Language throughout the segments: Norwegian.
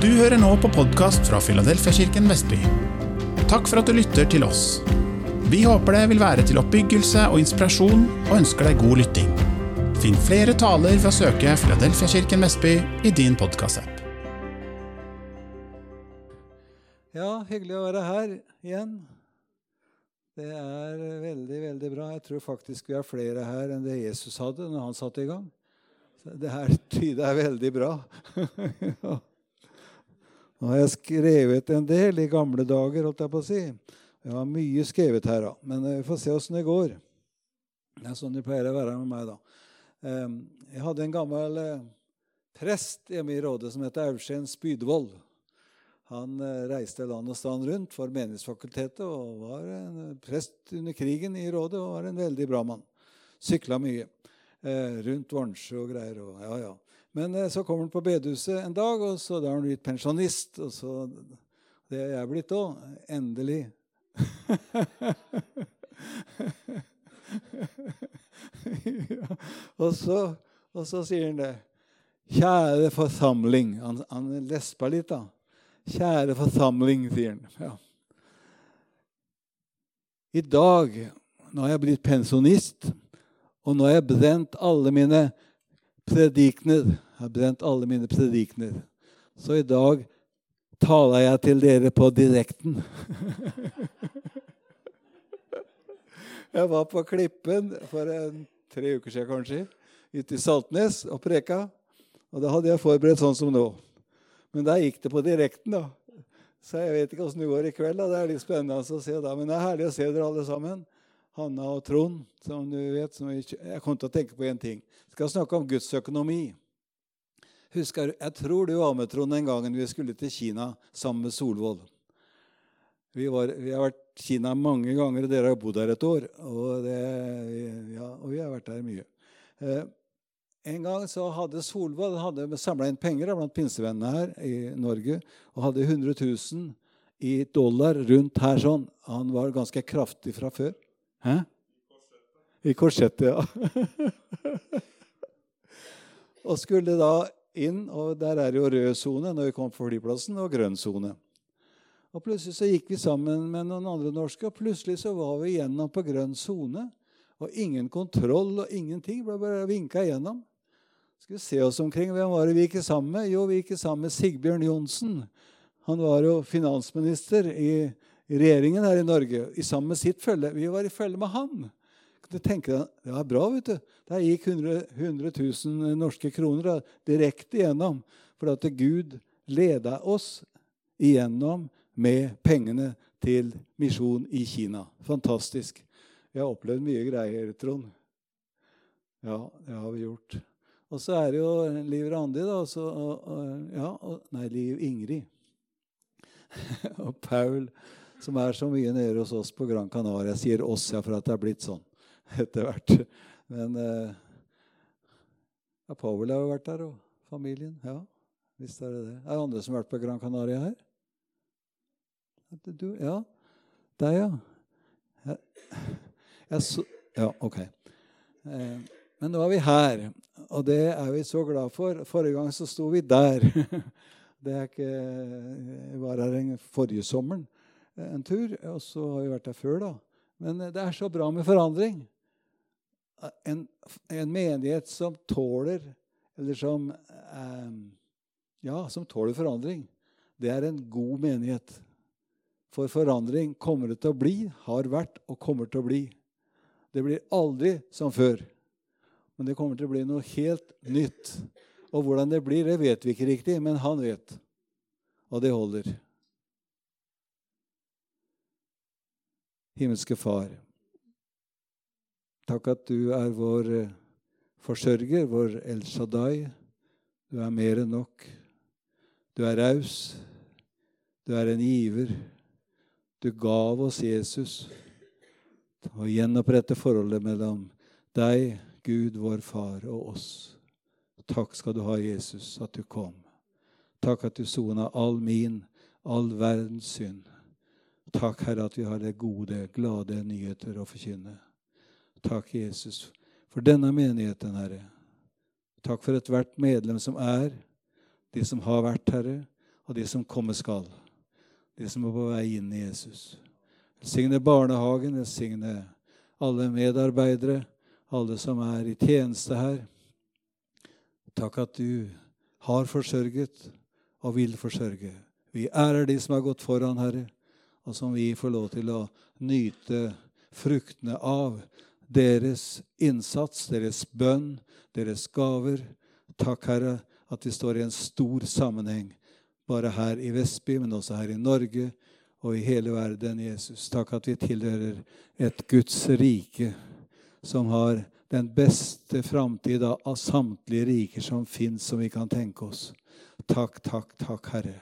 Du hører nå på podkast fra Filadelfiakirken Vestby. Takk for at du lytter til oss. Vi håper det vil være til oppbyggelse og inspirasjon, og ønsker deg god lytting. Finn flere taler ved å søke Filadelfiakirken Vestby i din podkastapp. Ja, hyggelig å være her igjen. Det er veldig, veldig bra. Jeg tror faktisk vi har flere her enn det Jesus hadde når han satte i gang. Det her tyder er veldig bra. Nå har jeg skrevet en del i gamle dager, holdt jeg på å si. Jeg har mye skrevet her, da. Men vi får se åssen det går. Det er sånn det pleier å være med meg, da. Ehm, jeg hadde en gammel eh, prest hjemme i Rådet som het Aursén Spydvold. Han eh, reiste land og stand rundt for Menighetsfakultetet og var en prest under krigen i Rådet og var en veldig bra mann. Sykla mye eh, rundt Vornsjø og greier. Og, ja, ja. Men eh, så kommer han på bedehuset en dag, og så da er han blitt pensjonist. Og så Det er jeg blitt òg. Endelig. ja. og, så, og, så, sier han det. Kjære forsamling. Han, han lespa litt, da. Kjære forsamling, sier han. Ja. I dag, nå har jeg blitt pensjonist, og nå har jeg brent alle mine predikner. Jeg har brent alle mine predikner. Så i dag taler jeg til dere på direkten. jeg var på Klippen for en, tre uker siden kanskje, ute i Saltnes og preka. Og da hadde jeg forberedt sånn som nå. Men der gikk det på direkten, da. Så jeg vet ikke åssen det går i kveld. da. Det er litt spennende å se da. Men det er herlig å se dere alle sammen. Hanna og Trond, som du vet. Som jeg kom til å tenke på én ting. Jeg skal snakke om Guds økonomi. Husker, jeg tror du var med, Trond, en gangen vi skulle til Kina sammen med Solvold. Vi, var, vi, har vært i Kina mange ganger, og dere har bodd her et år. Og, det, ja, og vi har vært der mye. Eh, en gang så hadde Solvold hadde samla inn penger blant pinsevennene her i Norge og hadde 100 000 i dollar rundt her sånn. Han var ganske kraftig fra før. Hæ? I korsettet, ja. og skulle da inn, og der er jo rød sone når vi kom på flyplassen, og grønn sone. Og Plutselig så gikk vi sammen med noen andre norske, og plutselig så var vi igjennom på grønn sone. Og ingen kontroll og ingenting. Ble bare vinka igjennom. Skal vi se oss omkring. Hvem var det vi gikk sammen med? Jo, vi gikk sammen med Sigbjørn Johnsen. Han var jo finansminister i, regjeringen her i Norge i sammen med sitt følge. Vi var i følge med han. Du tenker, Det var bra. vet du. Der gikk 100, 100 000 norske kroner da, direkte igjennom. For at Gud leda oss igjennom med pengene til misjon i Kina. Fantastisk. Vi har opplevd mye greier, Trond. Ja, det har vi gjort. Og så er det jo Liv Randi, da. Så, og, og, ja, og, nei, Liv Ingrid. og Paul, som er så mye nede hos oss på Gran Canaria. Jeg sier oss, ja, for at det er blitt sånn etter hvert. Men eh, ja, Powell har jo vært der, og familien. Ja, visst er det det. Er det andre som har vært på Gran Canaria her? Du, ja. Deg, ja. Jeg, jeg så, ja, ok. Eh, men nå er vi her, og det er vi så glad for. Forrige gang så sto vi der. Det er ikke, Jeg var her forrige sommeren en tur, og så har vi vært der før, da. Men det er så bra med forandring en, en, menighet som tåler Eller som eh, Ja, som tåler forandring. Det er en god menighet. For forandring kommer det til å bli, har vært og kommer til å bli. Det blir aldri som før. Men det kommer til å bli noe helt nytt. Og hvordan det blir, det vet vi ikke riktig, men han vet. Og det holder. Himmelske Far. Takk at du er vår eh, forsørger, vår El Shaddai. Du er mer enn nok. Du er raus. Du er en giver. Du gav oss Jesus og gjenopprette forholdet mellom deg, Gud, vår Far, og oss. Takk skal du ha, Jesus, at du kom. Takk at du sona all min, all verdens synd. Takk, Herre, at vi har det gode, glade nyheter å forkynne. Takk, Jesus, for denne menigheten, Herre. Takk for ethvert medlem som er, de som har vært, Herre. og de som komme skal. De som er på vei inn i Jesus. Velsigne barnehagen, velsigne alle medarbeidere, alle som er i tjeneste her. Takk at du har forsørget og vil forsørge. Vi ærer de som har gått foran, Herre, og som vi får lov til å nyte fruktene av deres innsats, deres bønn, deres gaver. Takk, Herre, at vi står i en stor sammenheng, bare her i Vestby, men også her i Norge og i hele verden, Jesus. Takk at vi tilhører et Guds rike som har den beste framtid av samtlige riker som fins, som vi kan tenke oss. Takk, takk, takk, Herre,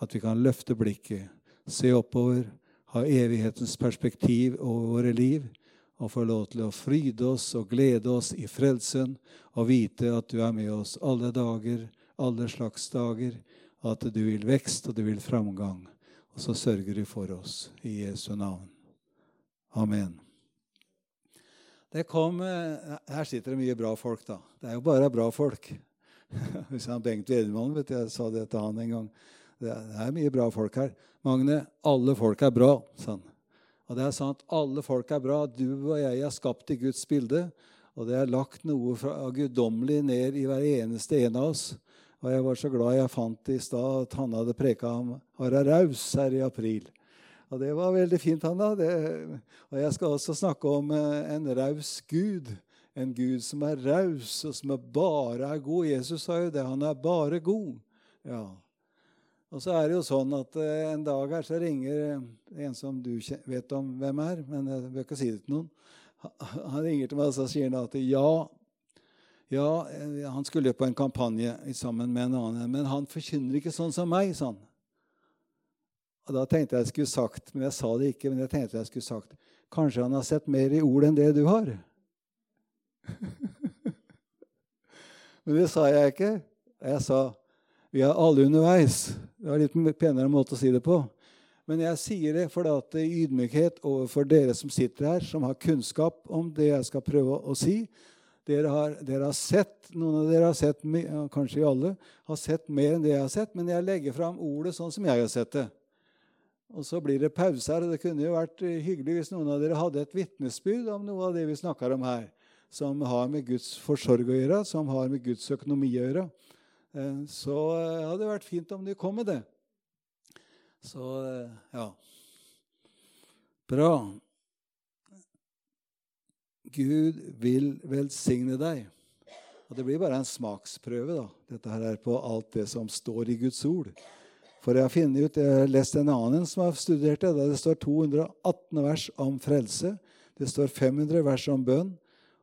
at vi kan løfte blikket, se oppover, ha evighetens perspektiv over våre liv og få lov til å fryde oss og glede oss i frelsen og vite at du er med oss alle dager, alle slags dager, at du vil vekst og du vil framgang. Og så sørger du for oss i Jesu navn. Amen. Det kom, eh, Her sitter det mye bra folk, da. Det er jo bare bra folk. Bengt Wedemann vet jeg, sa det til han en gang. Det er mye bra folk her. Magne, alle folk er bra, sa han. Og det er sant, alle folk er bra. Du og jeg er skapt i Guds bilde. Og det er lagt noe fra guddommelig ned i hver eneste en av oss. Og jeg var så glad jeg fant i stad at han hadde preka om være raus her i april. Og det var veldig fint, Hanna. Det, og jeg skal også snakke om eh, en raus Gud. En Gud som er raus, og som er bare er god. Jesus sa jo det. Han er bare god. Ja. Og så er det jo sånn at eh, en dag her så ringer en som du vet om hvem er, men jeg bør ikke si det til noen. Han ringer til meg og så sier han at ja, ja, eh, han skulle på en kampanje sammen med en annen, men han forkynner ikke sånn som meg, sa han. Og Da tenkte jeg jeg skulle sagt, men jeg sa det ikke, men jeg tenkte jeg skulle sagt Kanskje han har sett mer i ord enn det du har? men det sa jeg ikke. Jeg sa vi er alle underveis. Det var en litt penere måte å si det på. Men jeg sier det fordi at det er ydmykhet overfor dere som sitter her, som har kunnskap om det jeg skal prøve å si. Dere har, dere har sett, Noen av dere har sett, kanskje alle, har sett mer enn det jeg har sett, men jeg legger fram ordet sånn som jeg har sett det. Og så blir det pause her, og det kunne jo vært hyggelig hvis noen av dere hadde et vitnesbyrd om noe av det vi snakker om her, som har med Guds forsorg å gjøre, som har med Guds økonomi å gjøre. Eh, ja, det hadde vært fint om de kom med det. Så eh, ja Bra. Gud vil velsigne deg. Og Det blir bare en smaksprøve, da, dette her er på alt det som står i Guds ord. For jeg har funnet ut, jeg har lest en annen som har studert det. der Det står 218 vers om frelse. Det står 500 vers om bønn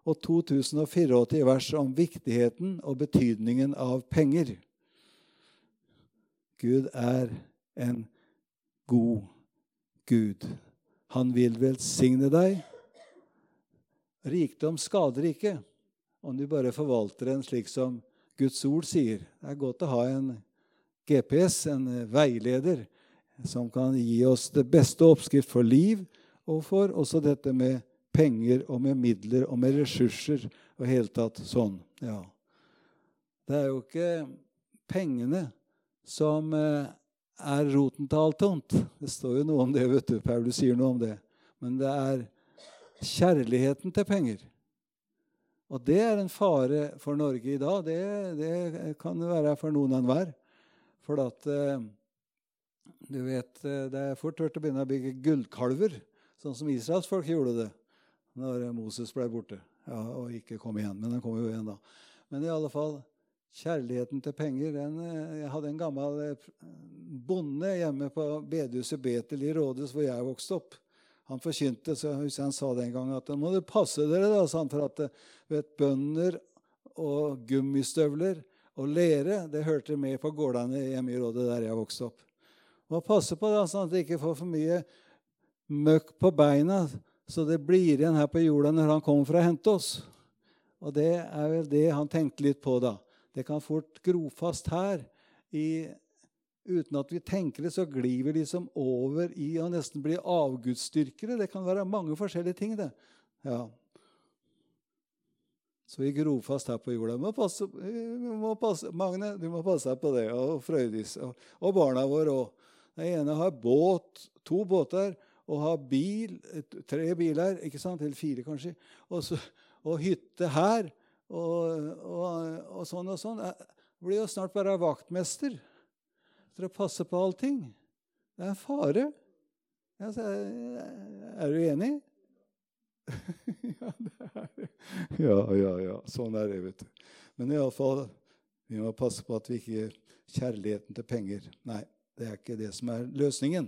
og 2084 vers om viktigheten og betydningen av penger. Gud er en god Gud. Han vil velsigne deg. Rikdom skader ikke om du bare forvalter den slik som Guds ord sier. Det er godt å ha en GPS, en veileder, som kan gi oss det beste oppskrift for liv, og for også dette med penger og med midler og med ressurser og hele tatt sånn. Ja. Det er jo ikke pengene som eh, er roten til alt ondt. Det står jo noe om det. vet du, Paulus sier noe om det. Men det er kjærligheten til penger. Og det er en fare for Norge i dag. Det, det kan det være for noen enhver. For at eh, du vet, eh, det er fort gjort å begynne å bygge gullkalver, sånn som Israels folk gjorde det når Moses ble borte ja, og ikke kom igjen. Men han kom jo igjen da. Men i alle fall, kjærligheten til penger den, eh, Jeg hadde en gammel eh, bonde hjemme på bedehuset Betel i Rådhus, hvor jeg vokste opp. Han forkynte, så han sa den gangen at nå må du passe dere da, for at eh, vet, bønder og gummistøvler og lere det hørte med på gårdene hjemme i rådet der jeg vokste opp. Må passe på da, sånn at det ikke får for mye møkk på beina så det blir igjen her på jorda når han kommer for å hente oss. Og det er vel det han tenkte litt på, da. Det kan fort gro fast her. I, uten at vi tenker det, så glir vi liksom over i å nesten bli avgudsdyrkere. Det kan være mange forskjellige ting, det. Ja. Så vi gror fast her på jorda. Må passe, må passe, Magne, du må passe deg på det. Og Frøydis. Og, og barna våre òg. Den ene har båt, to båter og ha bil, tre biler, ikke sant? eller fire kanskje, og, så, og hytte her. Og, og, og, sånn og sånn. Jeg blir jo snart bare vaktmester for å passe på allting. Det er en fare. er du enig? ja, det er Ja, ja, ja. Sånn er det, vet du. Men iallfall, vi må passe på at vi ikke Kjærligheten til penger. Nei, det er ikke det som er løsningen.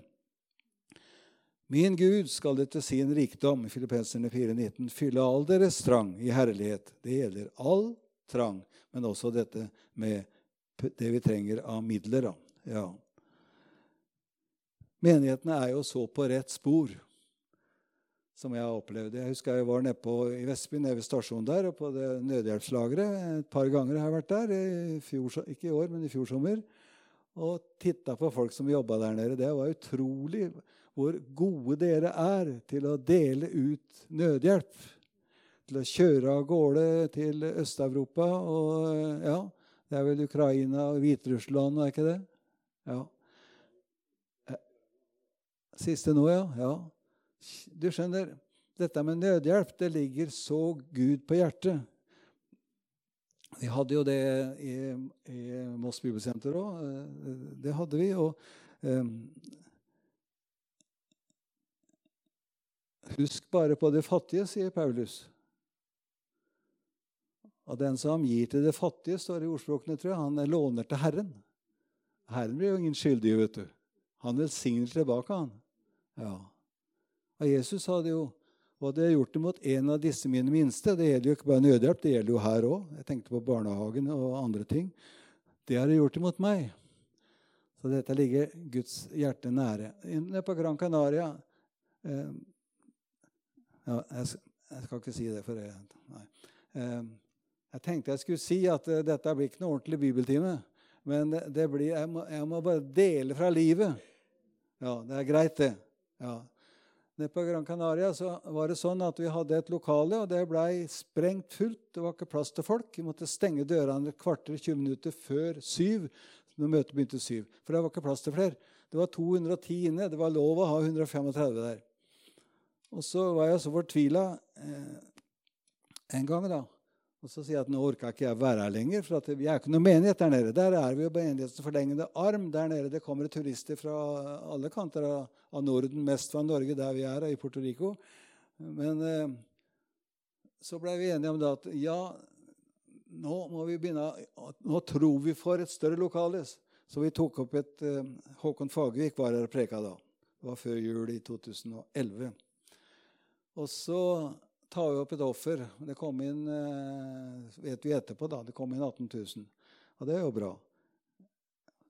Min Gud skal etter sin rikdom i Filippenserne 4,19 fylle all deres trang i herlighet. Det gjelder all trang, men også dette med det vi trenger av midler. Ja. Menighetene er jo så på rett spor som jeg har opplevd. Jeg husker jeg var nede på, i Vestby, nede ved stasjonen der, og på det nødhjelpslageret. Et par ganger har jeg vært der. I fjor, ikke i år, men i fjor sommer. Og titta på folk som jobba der nede. Det var utrolig hvor gode dere er til å dele ut nødhjelp. Til å kjøre av gårde til Øst-Europa og ja, det er vel Ukraina og Hviterussland, er ikke det? Ja. Eh, siste nå, ja. ja. Du skjønner, dette med nødhjelp det ligger så Gud på hjertet. Vi hadde jo det i, i Moss Bibelsenter òg. Eh, det hadde vi. Og um, Husk bare på de fattige, sier Paulus. Og den som gir til det fattige, står det i ordspråkene, tror jeg, han låner til Herren. Herren blir jo ingen skyldig, vet du. Han velsigner tilbake, han. Ja. Og Jesus hadde jo og det gjort det mot en av disse mine minste. Det gjelder jo ikke bare nødhjelp, det gjelder jo her òg. Jeg tenkte på barnehagen og andre ting. Det har de gjort det mot meg. Så dette ligger Guds hjerte nære. Nede på Gran Canaria eh, ja, jeg, jeg, skal ikke si det, for jeg, Nei. Eh, jeg tenkte jeg skulle si at uh, dette blir ikke noe ordentlig bibeltime. Men det blir, jeg må, jeg, må, bare dele fra livet. Ja, det er greit, det. Ja. Nede på Gran Canaria så var det sånn at vi hadde et lokale, og det blei sprengt fullt. Det var ikke plass til folk. Vi måtte stenge dørene et kvarter 20 minutter før syv. når møtet begynte syv. For det var ikke plass til flere. Det var 210 inne. Det var lov å ha 135 der. Og så var jeg så fortvila eh, en gang, da. Og så sier jeg at nå orka ikke jeg være her lenger, for at vi er ikke noe menighet der nede. Der er vi jo menighetens forlengende arm der nede. Det kommer turister fra alle kanter av, av, Norden, mest fra Norge, der vi er, i Puerto Rico. Men eh, så ble vi enige om det at ja, nå må vi begynne Nå tror vi for et større lokale. Så vi tok opp et eh, Håkon Fagervik var her og preka da. Det var før jul i 2011. Og så tar vi opp et offer. Det kom inn eh, vet vi etterpå da, det kom inn 18 000. Og det er jo bra.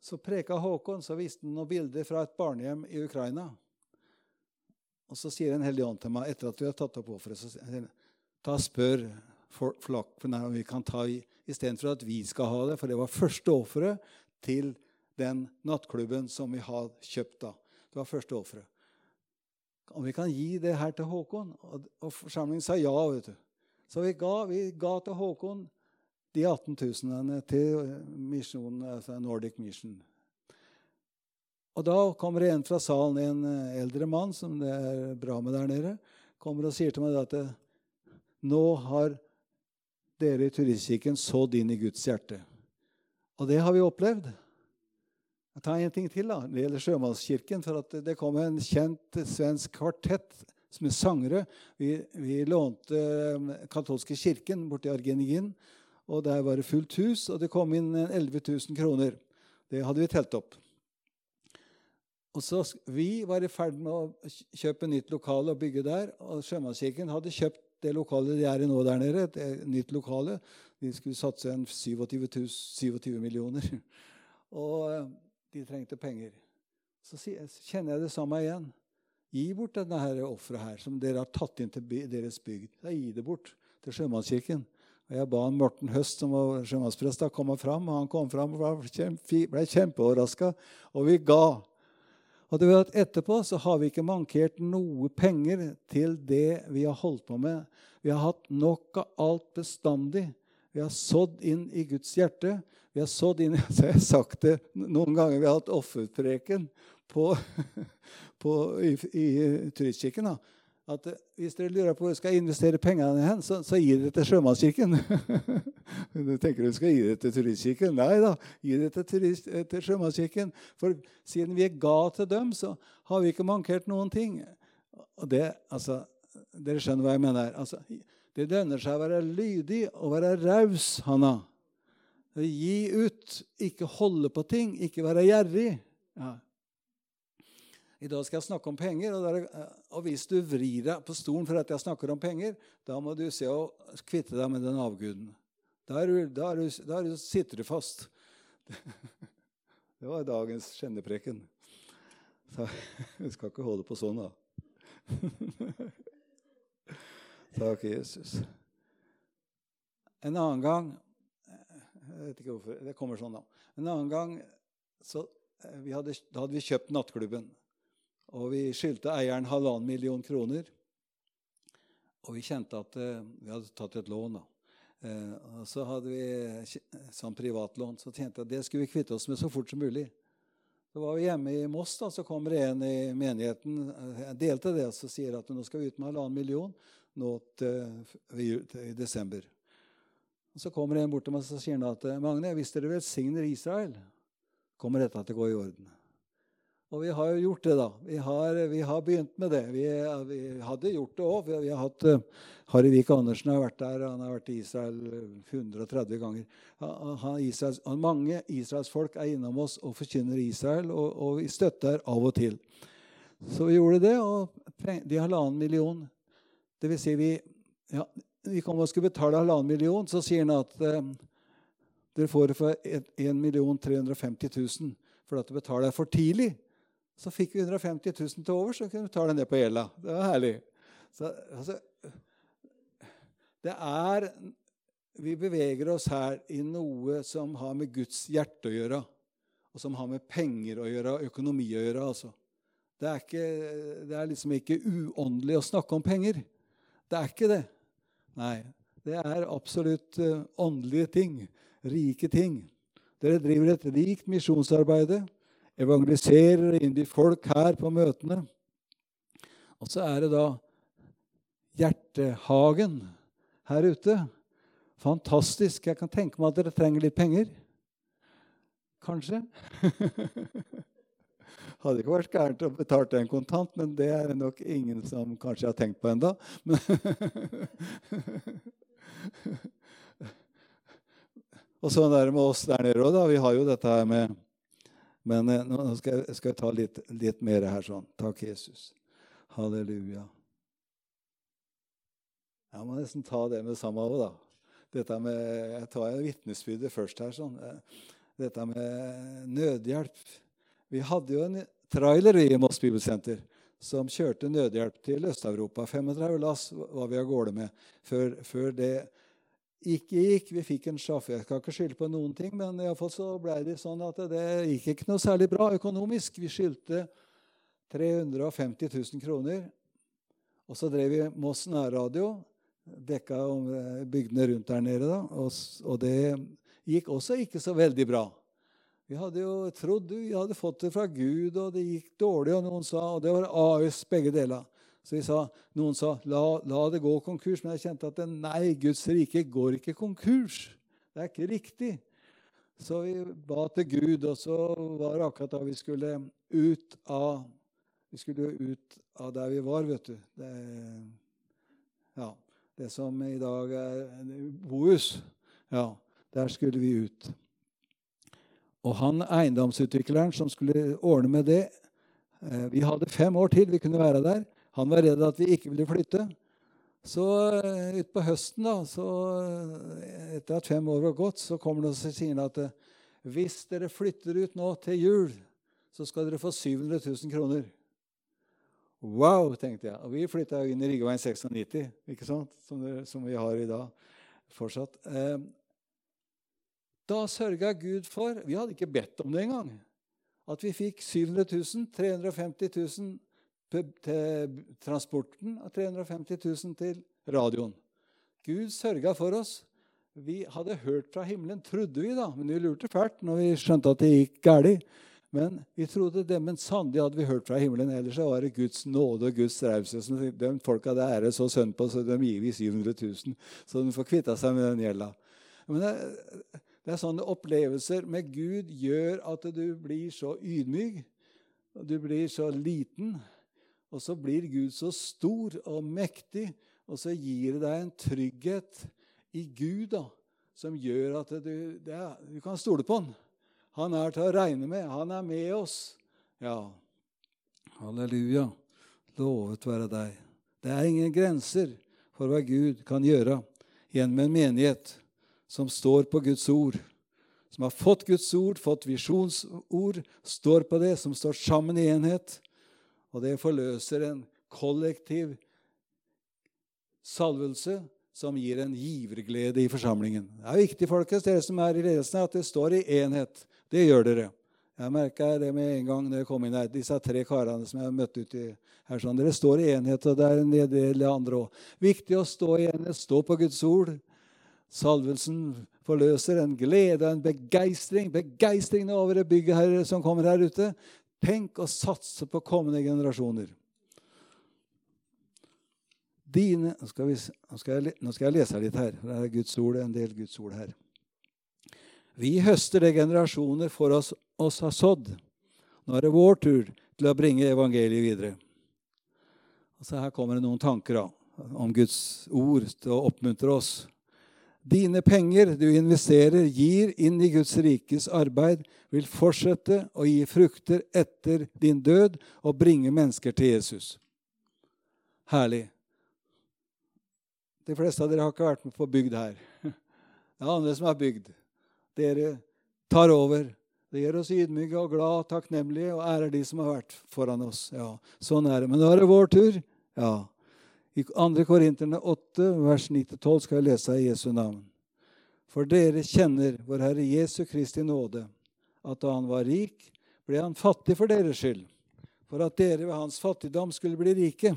Så preka Håkon, så viste han noen bilder fra et barnehjem i Ukraina. Og så sier en hellig ånd til meg etter at vi har tatt opp offeret, så sier han ta spør flokken om vi kan ta i, istedenfor at vi skal ha det. For det var første offeret til den nattklubben som vi har kjøpt da. Det var første offeret om vi kan gi det her til Håkon. Og, og forsamlingen sa ja. vet du. Så vi ga, vi ga til Håkon de 18 000 til misjonen, altså Nordic Mission. Og da kommer det en fra salen, en eh, eldre mann som det er bra med der nede, kommer og sier til meg at nå har dere i Turistkirken sådd inn i Guds hjerte. Og det har vi opplevd. Jeg tar en ting til. da. Det gjelder Sjømannskirken. for Det kom en kjent svensk kvartett som er sangere. Vi, vi lånte um, katolske kirken borti Argenigin. og Der var det fullt hus, og det kom inn 11 000 kroner. Det hadde vi telt opp. Og så Vi var i ferd med å kjøpe nytt lokale og bygge der. og Sjømannskirken hadde kjøpt det lokalet de er i nå der nede. et nytt lokale. De skulle satse en 27, 000, 27 millioner. Og de trengte penger. Så kjenner jeg det samme igjen. Gi bort denne offeret her, som dere har tatt inn til deres bygd. Gi det bort til Sjømannskirken. Og Jeg ba Morten Høst, som var sjømannsprest, komme fram. og Han kom fram og ble kjempeoverraska. Og vi ga. Og du vet, etterpå så har vi ikke mankert noe penger til det vi har holdt på med. Vi har hatt nok av alt bestandig. Vi har sådd inn i Guds hjerte. Vi har sådd inn så Jeg har sagt det noen ganger. Vi har hatt offerpreken på, på, i, i turistkirken. At hvis dere lurer på hvor skal investere pengene hen, så, så gi det til Sjømannskirken. du tenker du skal gi det til Turistkirken? Nei da, gi det til, turist, til Sjømannskirken. For siden vi er ga til dem, så har vi ikke mankert noen ting. Og det, altså, Dere skjønner hva jeg mener. Altså, det lønner seg å være lydig og være raus, Hanna. Gi ut, ikke holde på ting, ikke være gjerrig. Ja. I dag skal jeg snakke om penger. Og, der, og, hvis du vrir deg på stolen for at jeg snakker om penger, da må du se å kvitte deg med den avguden. Da, sitter du fast. Det var dagens skjennepreken. Så vi skal ikke holde på sånn, da. Takk, Jesus. En annen gang Jeg vet ikke hvorfor. Det kommer sånn, da. En annen gang så eh, hadde, da hadde vi kjøpt nattklubben. Og vi skyldte eieren halvannen million kroner. Og vi kjente at uh, vi hadde tatt et lån. da. Uh, og så hadde vi sånn privatlån. Så tjente jeg at det skulle vi kvitte oss med så fort som mulig. Så var vi hjemme i Moss, da, så kommer det en i menigheten eh, jeg delte det, og så sier at nå skal vi ut med halvannen million nå til, i desember. Og Så kommer en bort til meg og sier at Magne, hvis dere velsigner Israel, kommer dette til å gå i orden. Og vi har jo gjort det, da. Vi har, vi har begynt med det. Vi, vi hadde gjort det òg. Vi har hatt Harry Vik Andersen har vært der. Han har vært i Israel 130 ganger. Han, Israels, mange israelsfolk er innom oss og forkynner Israel, og, og, vi støtter av og til. Så vi gjorde det, og de halvannen million Det vil si, vi, ja, vi kom og skulle betale halvannen million, så sier han at eh, dere får det for 1 350 000 for at du betaler for tidlig. Så fikk vi 150 000 til over, så kunne vi ta det ned på gjelda. Det var herlig. Så, altså, det er Vi beveger oss her i noe som har med Guds hjerte å gjøre. Og som har med penger å gjøre, økonomi å gjøre. altså. Det er, ikke, det er liksom ikke uåndelig å snakke om penger. Det er ikke det. Nei. Det er absolutt uh, åndelige ting. Rike ting. Dere driver et rikt misjonsarbeid evangeliserer og innbyr folk her på møtene. Og så er det da Hjertehagen her ute. Fantastisk. Jeg kan tenke meg at dere trenger litt penger. Kanskje. Hadde ikke vært gærent å betale den kontant, men det er det nok ingen som kanskje har tenkt på ennå. og sånn er det med oss der nede òg. Vi har jo dette her med men eh, nå skal jeg, skal jeg ta litt, litt, mer her sånn. Takk, Jesus. Halleluja. Jeg må nesten ta det med det samme òg, da. Dette med, Jeg tar vitnesbyrdet først her. sånn. Eh, dette med nødhjelp. Vi hadde jo en trailer i Moss Bibelsenter som kjørte nødhjelp til Øst-Europa. 35 lass var vi av gårde med før, før det ikke gikk. Vi fikk en sjåfør. Jeg skal ikke skylde på noen ting, men i fall så ble det sånn at det gikk ikke noe særlig bra økonomisk. Vi skyldte 350 000 kroner. Og så drev vi Moss nærradio, dekka eh, bygdene rundt der nede. da, og, og det gikk også ikke så veldig bra. Vi hadde jo trodd vi hadde fått det fra Gud, og det gikk dårlig, og noen sa, og det var AUS, begge deler. Så sa, Noen sa la, la, det gå konkurs, men jeg kjente at nei, Guds rike går ikke konkurs. Det er ikke riktig. Så vi ba til Gud, og så var det akkurat da vi skulle ut av vi skulle ut av der vi var, vet du. Det, ja, det som i dag er bohus. Ja, der skulle vi ut. Og han eiendomsutvikleren som skulle ordne med det eh, Vi hadde fem år til vi kunne være der. Han var redd at vi ikke ville flytte. Så uh, utpå høsten, da, så, uh, etter at fem år var gått, så kommer det og sier at hvis dere flytter ut nå til jul, så skal dere få 700 000 kroner. Wow, tenkte jeg. Og vi flytta inn i Riggeveien 96, ikke sant? Som, det, som, vi har i dag fortsatt. Da sørga Gud for Vi hadde ikke bedt om det engang. at vi fikk 700 000, 350 000 til transporten og 350 000 til radioen. Gud sørga for oss. Vi hadde hørt fra himmelen, trodde vi, da. Men vi lurte fælt når vi skjønte at det gikk galt. Men vi trodde det, men sannelig hadde vi hørt fra himmelen. Ellers var det Guds nåde og Guds raushet. De folka det er så sønn på, så de gir vi 700 000. Så de får kvitta seg med den gjelda. Men det, det er sånne opplevelser med Gud gjør at du blir så ydmyk. Du blir så liten. Og så blir Gud så stor og mektig, og så gir det deg en trygghet i Gud da, som gjør at du, er, du kan stole på han. Han er til å regne med. Han er med oss. Ja, halleluja. Lovet være deg. Det er ingen grenser for hva Gud kan gjøre gjennom en menighet som står på Guds ord, som har fått Guds ord, fått visjonsord, står på det, som står sammen i enhet. Og det forløser en kollektiv salvelse som gir en giverglede i forsamlingen. Det er viktig folkens, dere som er i ledelsen, at det står i enhet. Det gjør dere. Jeg merka det med en gang når jeg kom inn her. Disse tre karene som jeg har møtt uti her. sånn, Dere står i enhet, og det er en del andre òg. Viktig å stå i enhet, stå på Guds ord. Salvelsen forløser en glede og en begeistring. Begeistringen over det bygget her, som kommer her ute. Tenk å satse på kommende generasjoner. Dine, nå, skal vi, nå, skal jeg, nå, skal jeg, lese litt her. Det er Guds ord, en del Guds ord her. Vi høster det generasjoner for oss, oss har sådd. Nå er det vår tur til å bringe evangeliet videre. Så Her kommer det noen tanker da, om Guds ord til å oppmuntre oss. Dine penger du investerer, gir inn i Guds rikes arbeid, vil fortsette å gi frukter etter din død og bringe mennesker til Jesus. Herlig. De fleste av dere har ikke vært med på bygd her. Det er andre som har bygd. Dere tar over. Det gjør oss ydmyke og glad og takknemlige og ærer de som har vært foran oss. Ja, Sånn er det. Men nå er det vår tur. Ja, i 2. Korinterne 8, vers 9-12 skal jeg lese i Jesu navn. For dere kjenner vår Herre Jesu Kristi nåde, at da han var rik, ble han fattig for deres skyld, for at dere ved hans fattigdom skulle bli rike.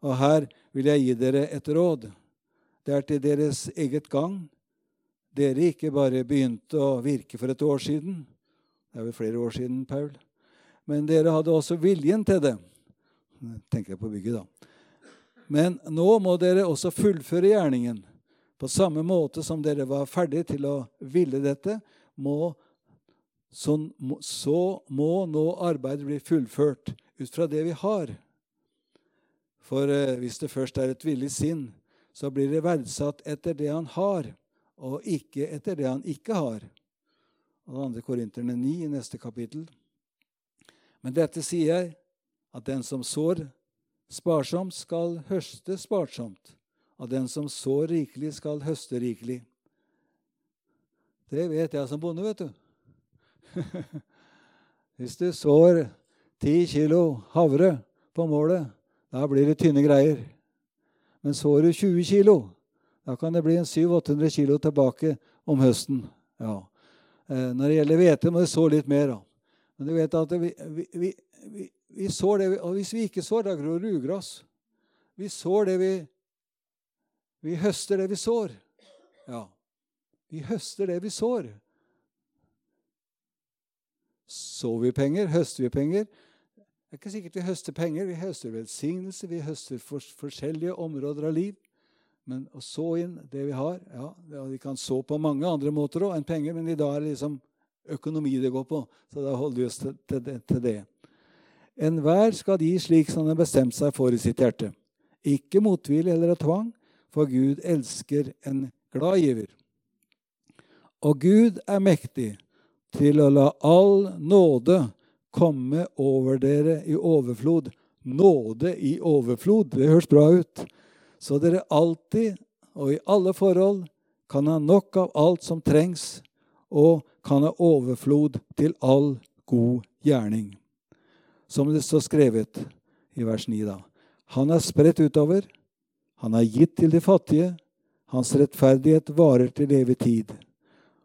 Og her vil jeg gi dere et råd. Det er til deres eget gang. Dere ikke bare begynte å virke for et år siden, det er vel flere år siden, Paul, men dere hadde også viljen til det. tenker jeg på bygget, da. Men nå må dere også fullføre gjerningen. På samme måte som dere var ferdige til å ville dette, må, så, så må nå arbeidet bli fullført ut fra det vi har. For eh, hvis det først er et villig sinn, så blir det verdsatt etter det han har, og ikke etter det han ikke har. Og 2. Korinterne 9 i neste kapittel. Men dette sier jeg, at den som sår Sparsomt skal høste sparsomt. Av den som sår rikelig, skal høste rikelig. Det vet jeg som bonde, vet du. Hvis du sår ti kilo havre på målet, da blir det tynne greier. Men sår du 20 kilo, da kan det bli en 700-800 kilo tilbake om høsten. Ja. Eh, når det gjelder hvete, må du så litt mer. Da. Men du vet at vi, vi, vi, vi sår det, og hvis vi ikke sår, da gror ugras. Vi sår det vi Vi høster det vi sår. Ja. Vi høster det vi sår. Sår vi penger? Høster vi penger? Det er ikke sikkert vi høster penger. Vi høster velsignelse, vi høster for, forskjellige områder av liv. Men å så inn det vi har ja, Vi kan så på mange andre måter også enn penger, men i dag er det liksom økonomi det går på. Så da holder vi oss til, til, til det. Enhver skal gi slik som han har bestemt seg for i sitt hjerte. Ikke motvillig eller av tvang, for Gud elsker en glad giver. Og Gud er mektig til å la all nåde komme over dere i overflod. Nåde i overflod, det høres bra ut. Så dere alltid og i alle forhold kan ha nok av alt som trengs, og kan ha overflod til all god gjerning som det står skrevet i vers 9. da. Han er spredt utover, han er gitt til de fattige, hans rettferdighet varer til evig tid.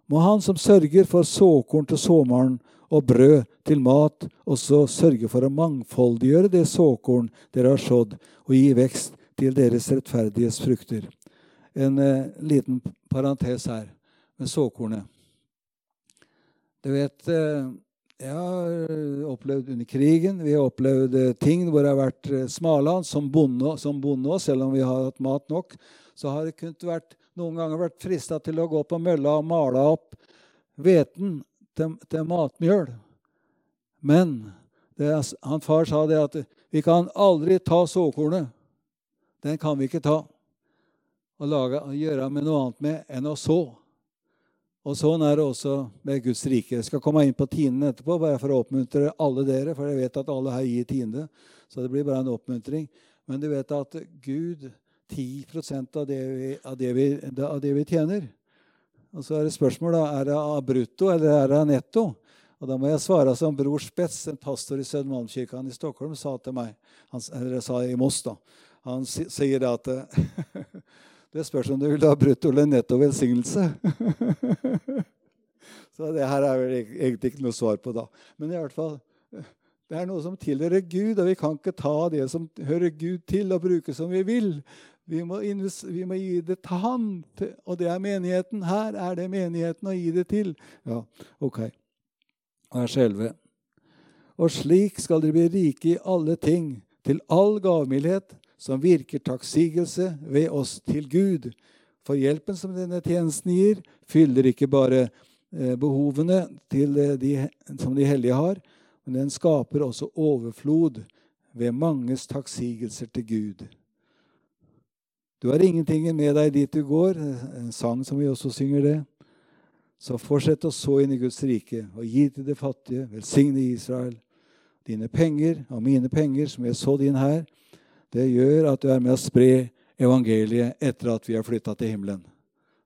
Må Han som sørger for såkorn til såmaren og brød til mat, også sørge for å mangfoldiggjøre det såkorn dere har sådd, og gi vekst til deres rettferdiges frukter. En eh, liten parentes her med såkornet. Du vet eh, Jeg har opplevd under krigen Vi har opplevd eh, ting hvor det har vært eh, smalhans som bonde, som bonde, selv om vi har hatt mat nok. Så har det kunnet vært, noen ganger vært frista til å gå på mølla og male opp hveten til, til matmjøl. Men det, han far sa det at vi kan aldri ta såkornet. Den kan vi ikke ta og, lage, og gjøre med noe annet med enn å så. Og Sånn er det også med Guds rike. Jeg skal komme inn på tienden etterpå, bare for å oppmuntre alle dere. For jeg vet at alle her gir tiende, så det blir bare en oppmuntring. Men du vet at Gud 10% av det, vi, av, det vi, av det vi tjener. Og så er det spørsmål da, er det av brutto eller er det av netto. Og Da må jeg svare som Bror Spets, en pastor i Sødermalmkirken i Stockholm, sa til meg, han, eller sa i Moss. da, Han sier at Det spørs om du vil ha brutto eller netto velsignelse. Så det her er vel egentlig ikke noe svar på, da. Men i hvert fall, det er noe som tilhører Gud, og vi kan ikke ta det som hører Gud til, og bruke som vi vil. Vi må, vi må gi det til Han, og det er menigheten. Her er det menigheten å gi det til. Ja, ok. Vers 11. Og slik skal dere bli rike i alle ting, til all gavmildhet, som virker takksigelse ved oss til Gud. For hjelpen som denne tjenesten gir, fyller ikke bare eh, behovene til eh, de, som de hellige har, men den skaper også overflod ved manges takksigelser til Gud. Du har ingenting med deg dit du går, en sang som vi også synger det. Så fortsett å så inn i Guds rike og gi til det fattige. Velsigne Israel. Dine penger og mine penger som jeg så din her, det gjør at du er med å spre evangeliet etter at vi har flytta til himmelen.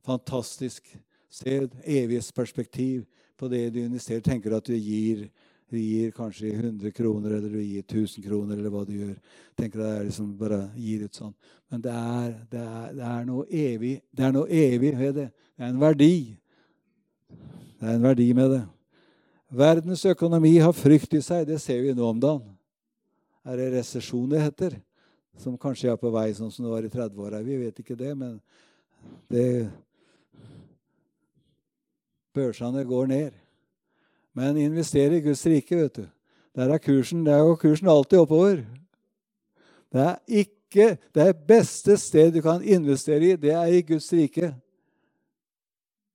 Fantastisk. Se evighetsperspektiv på det du investerer. Tenker at du gir, du gir kanskje 100 kroner eller du gir 1000 kroner, eller hva du gjør. Tenker at det er liksom bare gir ut sånn. Men det er, det er, det er noe evig det er noe evig ved det. Det er en verdi. Det er en verdi med det. Verdens økonomi har frykt i seg. Det ser vi nå om dagen. Er det resesjon det heter? Som kanskje er på vei sånn som det var i 30-åra. Vi vet ikke det, men det Børsene går ned. Men invester i Guds rike, vet du. Der er kursen, der går kursen alltid oppover. Det er ikke Det beste sted du kan investere i, det er i Guds rike.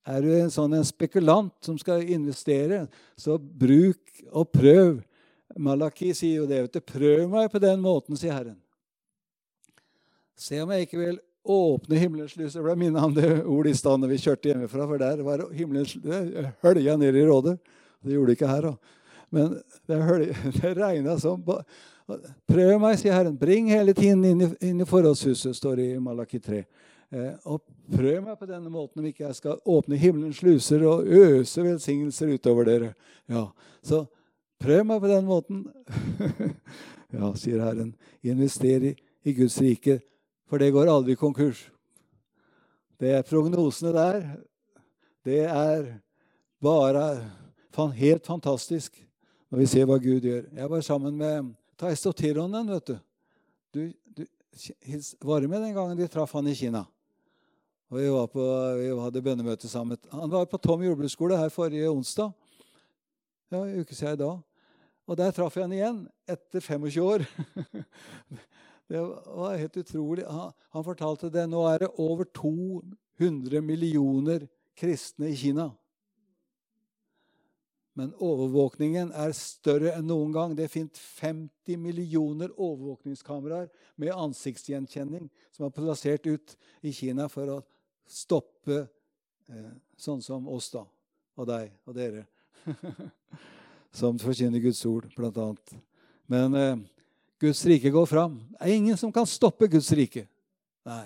Er du en sånn en spekulant som skal investere, så bruk og prøv. Malaki sier jo det. vet du, Prøv meg på den måten, sier Herren. Se om jeg ikke vil åpne himmelens lys. Jeg ble minnet om det ordet i stad vi kjørte hjemmefra. For der var himmelens hølja ned i rådet. Det gjorde det ikke her, da. Men det, det regna som Prøv meg, sier Herren. Bring hele tiden inn i, inn i forholdshuset, står det i Malaki 3. Eh, og prøv meg på denne måten om ikke jeg skal åpne himmelens sluser og øse velsignelser utover dere. Ja, Så prøv meg på den måten. ja, sier Herren. Invester i, i Guds rike for det går aldri konkurs. Det er prognosene der. Det er bare helt fantastisk når vi ser hva Gud gjør. Jeg var sammen med Taisto Tironen, vet du. Du, du var med den gangen de traff han i Kina. Og vi, på, vi hadde bønnemøte sammen. Han var på Tom jordbruksskole her forrige onsdag. Ja, en uke siden i dag. Og der traff jeg han igjen etter 25 år. Det var helt utrolig. Han, han, fortalte det. Nå er det over 200 millioner kristne i Kina. Men overvåkningen er større enn noen gang. Det fins 50 millioner overvåkningskameraer med ansiktsgjenkjenning som er plassert ut i Kina for å stoppe eh, sånn som oss, da. Og deg og dere. som forkynner Guds ord, blant annet. Men eh, Guds rike går fram. Det er ingen som kan stoppe Guds rike. Nei.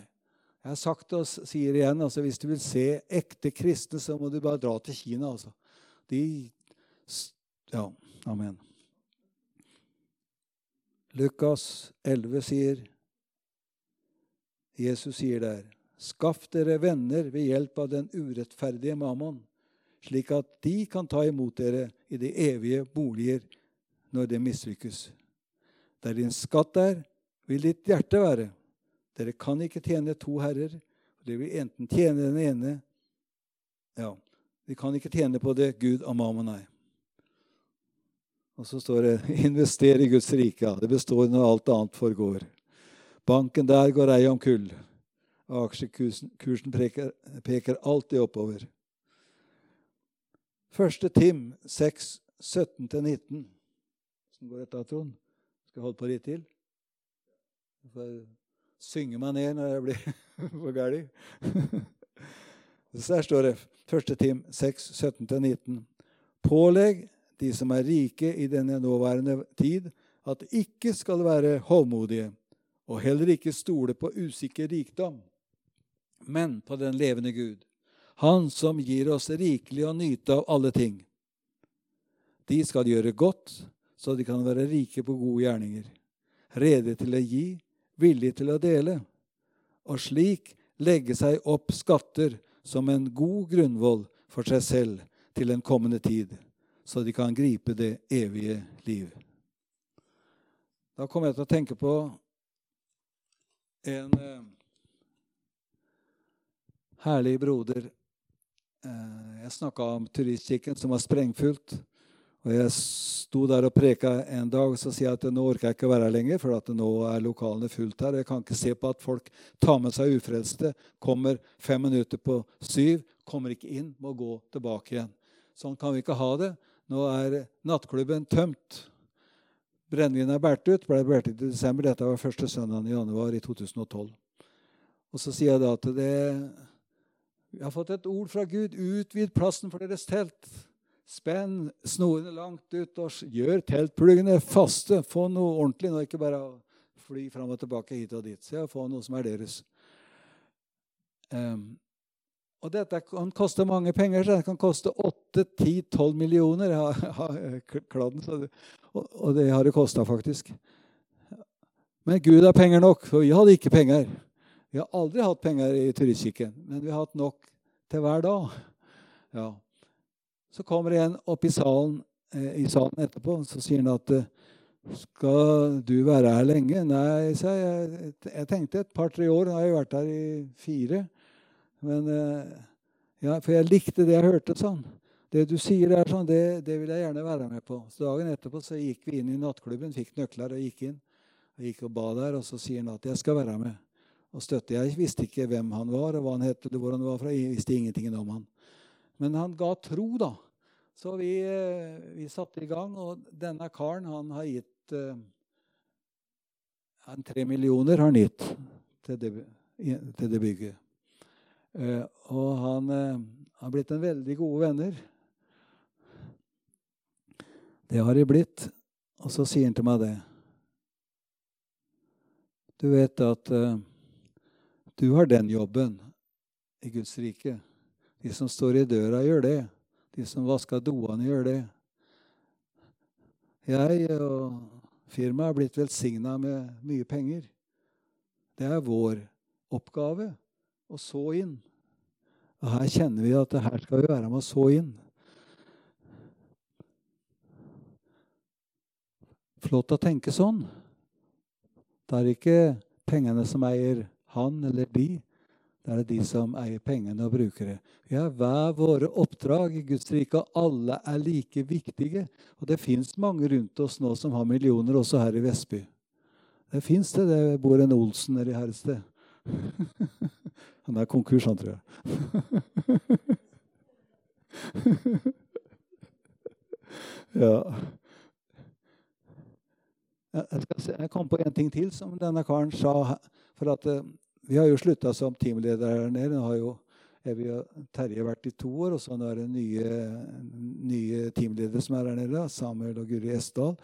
Jeg har sagt og sier igjen. Altså, hvis du vil se ekte kristne, så må du bare dra til Kina. Altså. De Ja. Amen. Lukas 11 sier Jesus sier der, Skaff dere venner ved hjelp av den urettferdige mammon. slik at de kan ta imot dere i de evige boliger når det mislykkes. Der din skatt er, vil ditt hjerte være. Dere kan ikke tjene to herrer. Dere vil enten tjene den ene Ja, de kan ikke tjene på det Gud og mamma, nei. Og så står det 'invester i Guds rike'. Det består når alt annet forgår. Banken der går ei om kull. Aksjekursen peker, peker alltid oppover. Første Tim 6, 17-19. Hvordan går dette, Trond? Skal jeg holde på litt til? Jeg får synge meg ned når jeg blir for gæren. Så der står det, 1. Tim 6, 17-19. Pålegg de som er rike i denne nåværende tid, at ikke skal være hovmodige, og heller ikke stole på usikker rikdom, men på den levende Gud, Han som gir oss rikelig å nyte av alle ting. De skal gjøre godt, så de kan være rike på gode gjerninger, rede til å gi, villige til å dele, og slik legge seg opp skatter som en god grunnvoll for seg selv til en kommende tid så de kan gripe det evige liv. Da kom jeg til å tenke på en eh, herlig broder. Eh, jeg snakka om turistkirken som var sprengfullt. Og Jeg sto der og preka en dag, og så sier jeg at nå orker jeg ikke være her lenger, for at nå er lokalene fullt her. og Jeg kan ikke se på at folk tar med seg ufrelste, kommer fem minutter på syv, kommer ikke inn, må gå tilbake igjen. Sånn kan vi ikke ha det. Nå er nattklubben tømt. Brennevinet er båret ut. ble båret ut i desember. Dette var første søndagen i januar i 2012. Og så sier jeg da at det, vi har fått et ord fra Gud. Utvid plassen for deres telt. Spenn snorene langt ut og gjør teltpluggene faste. Få noe ordentlig nå, ikke bare fly fram og tilbake hit og dit. Se og få noe som er deres. Um, og dette kan koste mange penger. så Det kan koste 8-10-12 millioner. Kladden, og det har det kosta, faktisk. Men Gud har penger nok, for vi hadde ikke penger. Vi har aldri hatt penger i turistkirken, men vi har hatt nok til hver dag. Ja. Så kommer en opp i salen, eh, i salen etterpå så sier han at eh, skal du være her lenge? Nei, sa jeg. Jeg tenkte et par-tre år. Nå har jeg vært her i fire. Men, eh, ja, for jeg likte det jeg hørte sånn. Det du sier der, sånn, det, det, vil jeg gjerne være med på. Så Dagen etterpå så gikk vi inn i nattklubben, fikk nøkler og gikk inn. Og gikk og ba der, og så sier han at jeg skal være med og støtte. Jeg visste ikke hvem han var, og hva han het, eller hvor han var fra. Jeg visste ingenting om han. Men han ga tro, da. Så vi, eh, vi satte i gang, og denne karen han har gitt han Tre millioner har han gitt til det, bygget. Eh, og han eh, har blitt en veldig gode venner. Det har de blitt. Og så sier han til meg det. Du vet at uh, du har den jobben i Guds rike. De som står i døra, gjør det. De som vasker doene, gjør det. Jeg og firmaet er blitt velsigna med mye penger. Det er vår oppgave å så inn. Og her kjenner vi at her skal vi være med å så inn. Flott å tenke sånn. Det er ikke pengene som eier han eller de. Det er de som eier pengene og bruker det. Vi har hver våre oppdrag i Guds rike, og alle er like viktige. Og det fins mange rundt oss nå som har millioner, også her i Vestby. Det fins det. Det bor en Olsen nedi her et sted. Han er konkurs, han, tror jeg. ja. Jeg, jeg, kom på en ting til som denne karen sa. For at uh, Vi har jo slutta som teamledere her nede. Nå har jo Evy og Terje vært i to år, og så er det nye, nye teamledere som er her nede. Samuel og Guri Esdal.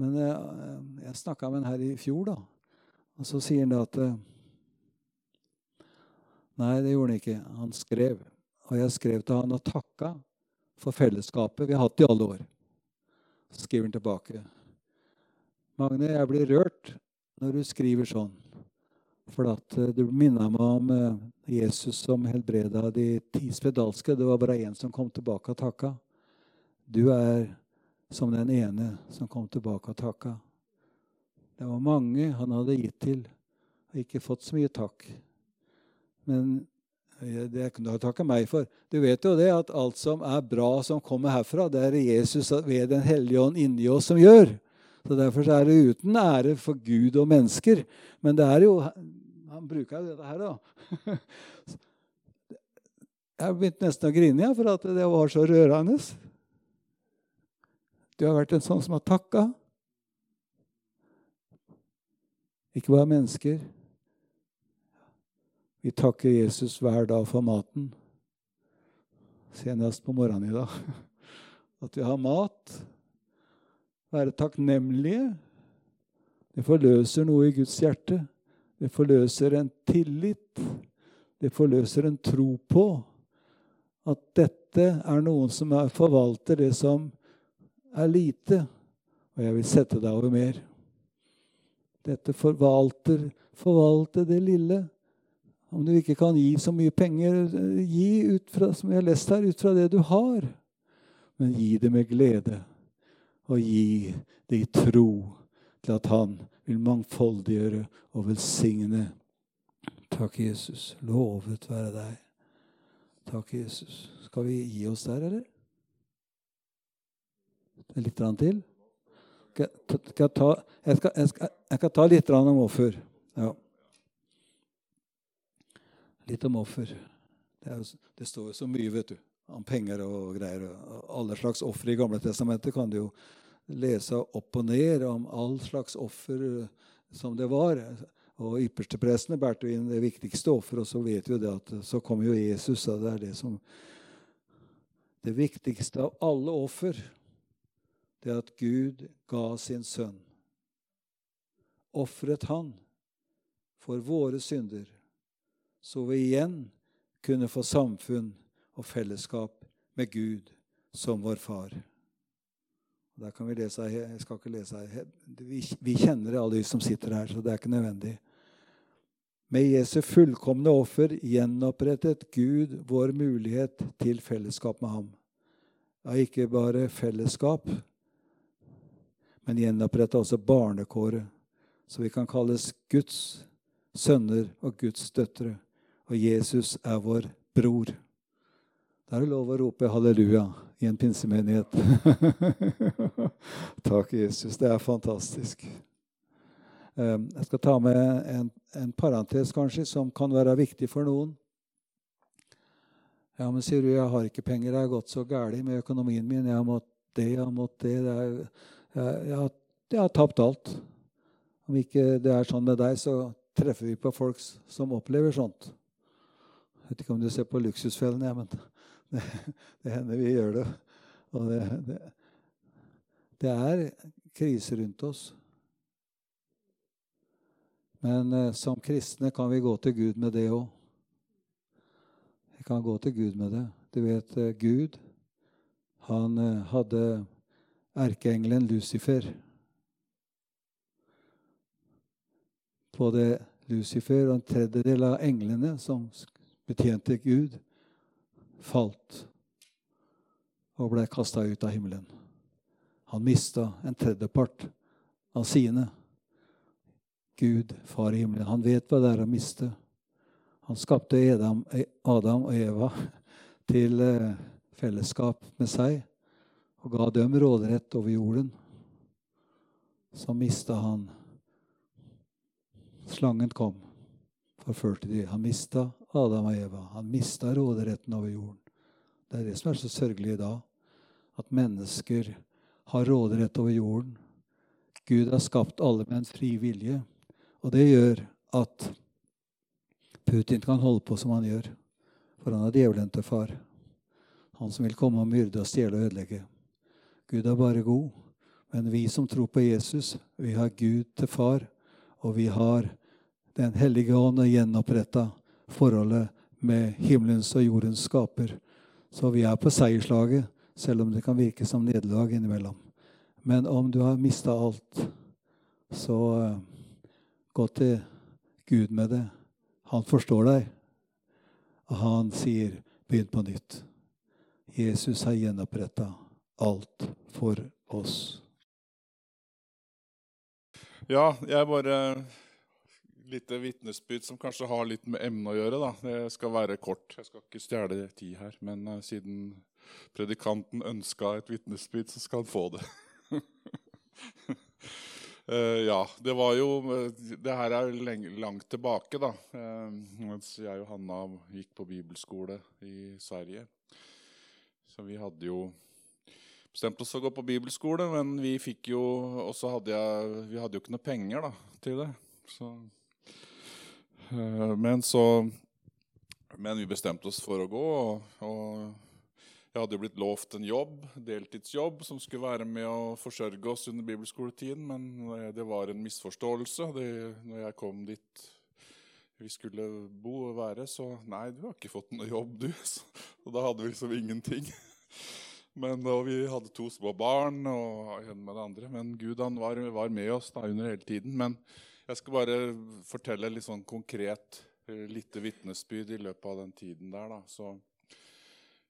Men jeg, jeg snakka med han her i fjor, da. Og så sier han at uh, Nei, det gjorde han ikke. Han skrev. Og jeg skrev til han og takka for fellesskapet vi har hatt i alle år. Så skriver han tilbake. Magne, jeg blir rørt når du skriver sånn. For at eh, det minner meg om eh, Jesus som helbreda de ti spedalske. Det var bare én som kom tilbake og takka. Du er som den ene som kom tilbake og takka. Det var mange han hadde gitt til, og ikke fått så mye takk. Men eh, det kunne du ha takke meg for. Du vet jo det at alt som er bra som kommer herfra, det er Jesus ved Den hellige ånd inni oss som gjør. Så Derfor er det uten ære for Gud og mennesker. Men det er jo Han bruker jo dette her, da. Jeg begynte nesten å grine ja, for at det var så rørende. Du har vært en sånn som har takka. Ikke bare mennesker. Vi takker Jesus hver dag for maten. Senest på morgenen i dag. At vi har mat være takknemlige. Det forløser noe i Guds hjerte. Det forløser en tillit. Det forløser en tro på at dette er noen som forvalter det som er lite, og jeg vil sette deg over mer. Dette forvalter, forvalte det lille. Om du ikke kan gi så mye penger, gi ut fra, som jeg har lest her, ut fra det du har. Men gi det med glede og gi det i tro til at han vil mangfoldiggjøre og velsigne. Takk, Jesus. Lovet være deg. Takk, Jesus. Skal vi gi oss der, eller? Litt til? Skal jeg, ta, jeg, skal, jeg, skal, jeg kan ta litt om offer. Ja. Litt om offer. Det, jo, det står jo så mye, vet du om penger og greier. Alle slags ofre i Gamle testamentet kan du jo lese opp og ned om all slags offer eh, som det var. Og yppersteprestene bærte inn det viktigste offeret, og så vet vi det at så kommer jo Jesus. og Det er det som Det viktigste av alle offer, det er at Gud ga sin sønn. Ofret han for våre synder, så vi igjen kunne få samfunn og fellesskap med Gud som vår far. Der kan vi lese, jeg skal ikke lese. Vi, kjenner alle de som sitter her, så det er ikke nødvendig. Med Jesu fullkomne offer gjenopprettet Gud vår mulighet til fellesskap med ham. Ja, ikke bare fellesskap, men gjenopprettet også barnekåret, så vi kan kalles Guds sønner og Guds døtre. Og Jesus er vår bror. Da er det lov å rope halleluja i en pinsemenighet. Takk, Jesus. Det er fantastisk. Ehm, jeg skal ta med en, en, parentes kanskje, som kan være viktig for noen. Ja, men sier du, jeg har ikke penger, det har gått så galt med økonomien min. Jeg har måttet det, jeg har måttet det. det er, jeg, jeg, har, jeg, har, tapt alt. Om ikke det er sånn med deg, så treffer vi på folk som opplever sånt. Jeg vet ikke om du ser på Luksusfellen, jeg, men det, det hender vi gjør det. Og det, det, det er krise rundt oss. Men eh, som kristne kan vi gå til Gud med det òg. Vi kan gå til Gud med det. Du vet, eh, Gud, han eh, hadde erkeengelen Lucifer. Både Lucifer og en tredjedel av englene som betjente Gud, falt og ble kasta ut av himmelen. Han mista en tredjepart av sine. Gud, Far i himmelen, han vet hva det er å miste. Han skapte Adam, og Eva til eh, fellesskap med seg og ga dem råderett over jorden. Så mista han Slangen kom, forførte de. Han mista Adam og Eva. Han mista råderetten over jorden. Det er det som er så sørgelig i dag. At mennesker har råderett over jorden. Gud har skapt alle med en fri vilje. Og det gjør at Putin kan holde på som han gjør. For han er djevelen til far. Han som vil komme og myrde og stjele og ødelegge. Gud er bare god. Men vi som tror på Jesus, vi har Gud til far, og vi har Den hellige ånd gjenoppretta forholdet med himmelens og jordens skaper. Så vi er på seierslaget, selv om det kan virke som nederlag innimellom. Men om du har mista alt, så uh, gå til Gud med det. Han forstår deg. Og han sier, 'Begynn på nytt'. Jesus har gjenoppretta alt for oss. Ja, jeg bare Lite vitnesbyrd som kanskje har litt med emnet å gjøre. da. Det skal være kort. Jeg skal ikke stjele tid her. Men uh, siden predikanten ønska et vitnesbyrd, så skal han få det. uh, ja, det var jo Det her er lenge, langt tilbake, da. Mens jeg og Hanna gikk på bibelskole i Sverige. Så vi hadde jo bestemt oss å gå på bibelskole, men vi fikk jo Og så hadde jeg, Vi hadde jo ikke noe penger da, til det. Så, men så Men vi bestemte oss for å gå. og, og jeg hadde jo blitt lovt en jobb, deltidsjobb som skulle være med å forsørge oss under bibelskoletiden, men det var en misforståelse. Det, når jeg kom dit vi skulle bo og være, så Nei, du har ikke fått noe jobb, du. Og da hadde vi liksom ingenting. Men, og vi hadde to små barn og en med det andre. Men Gud han var, var med oss da under hele tiden. Men jeg skal bare fortelle litt sånn konkret lite vitnesbyrd i løpet av den tiden der. da. Så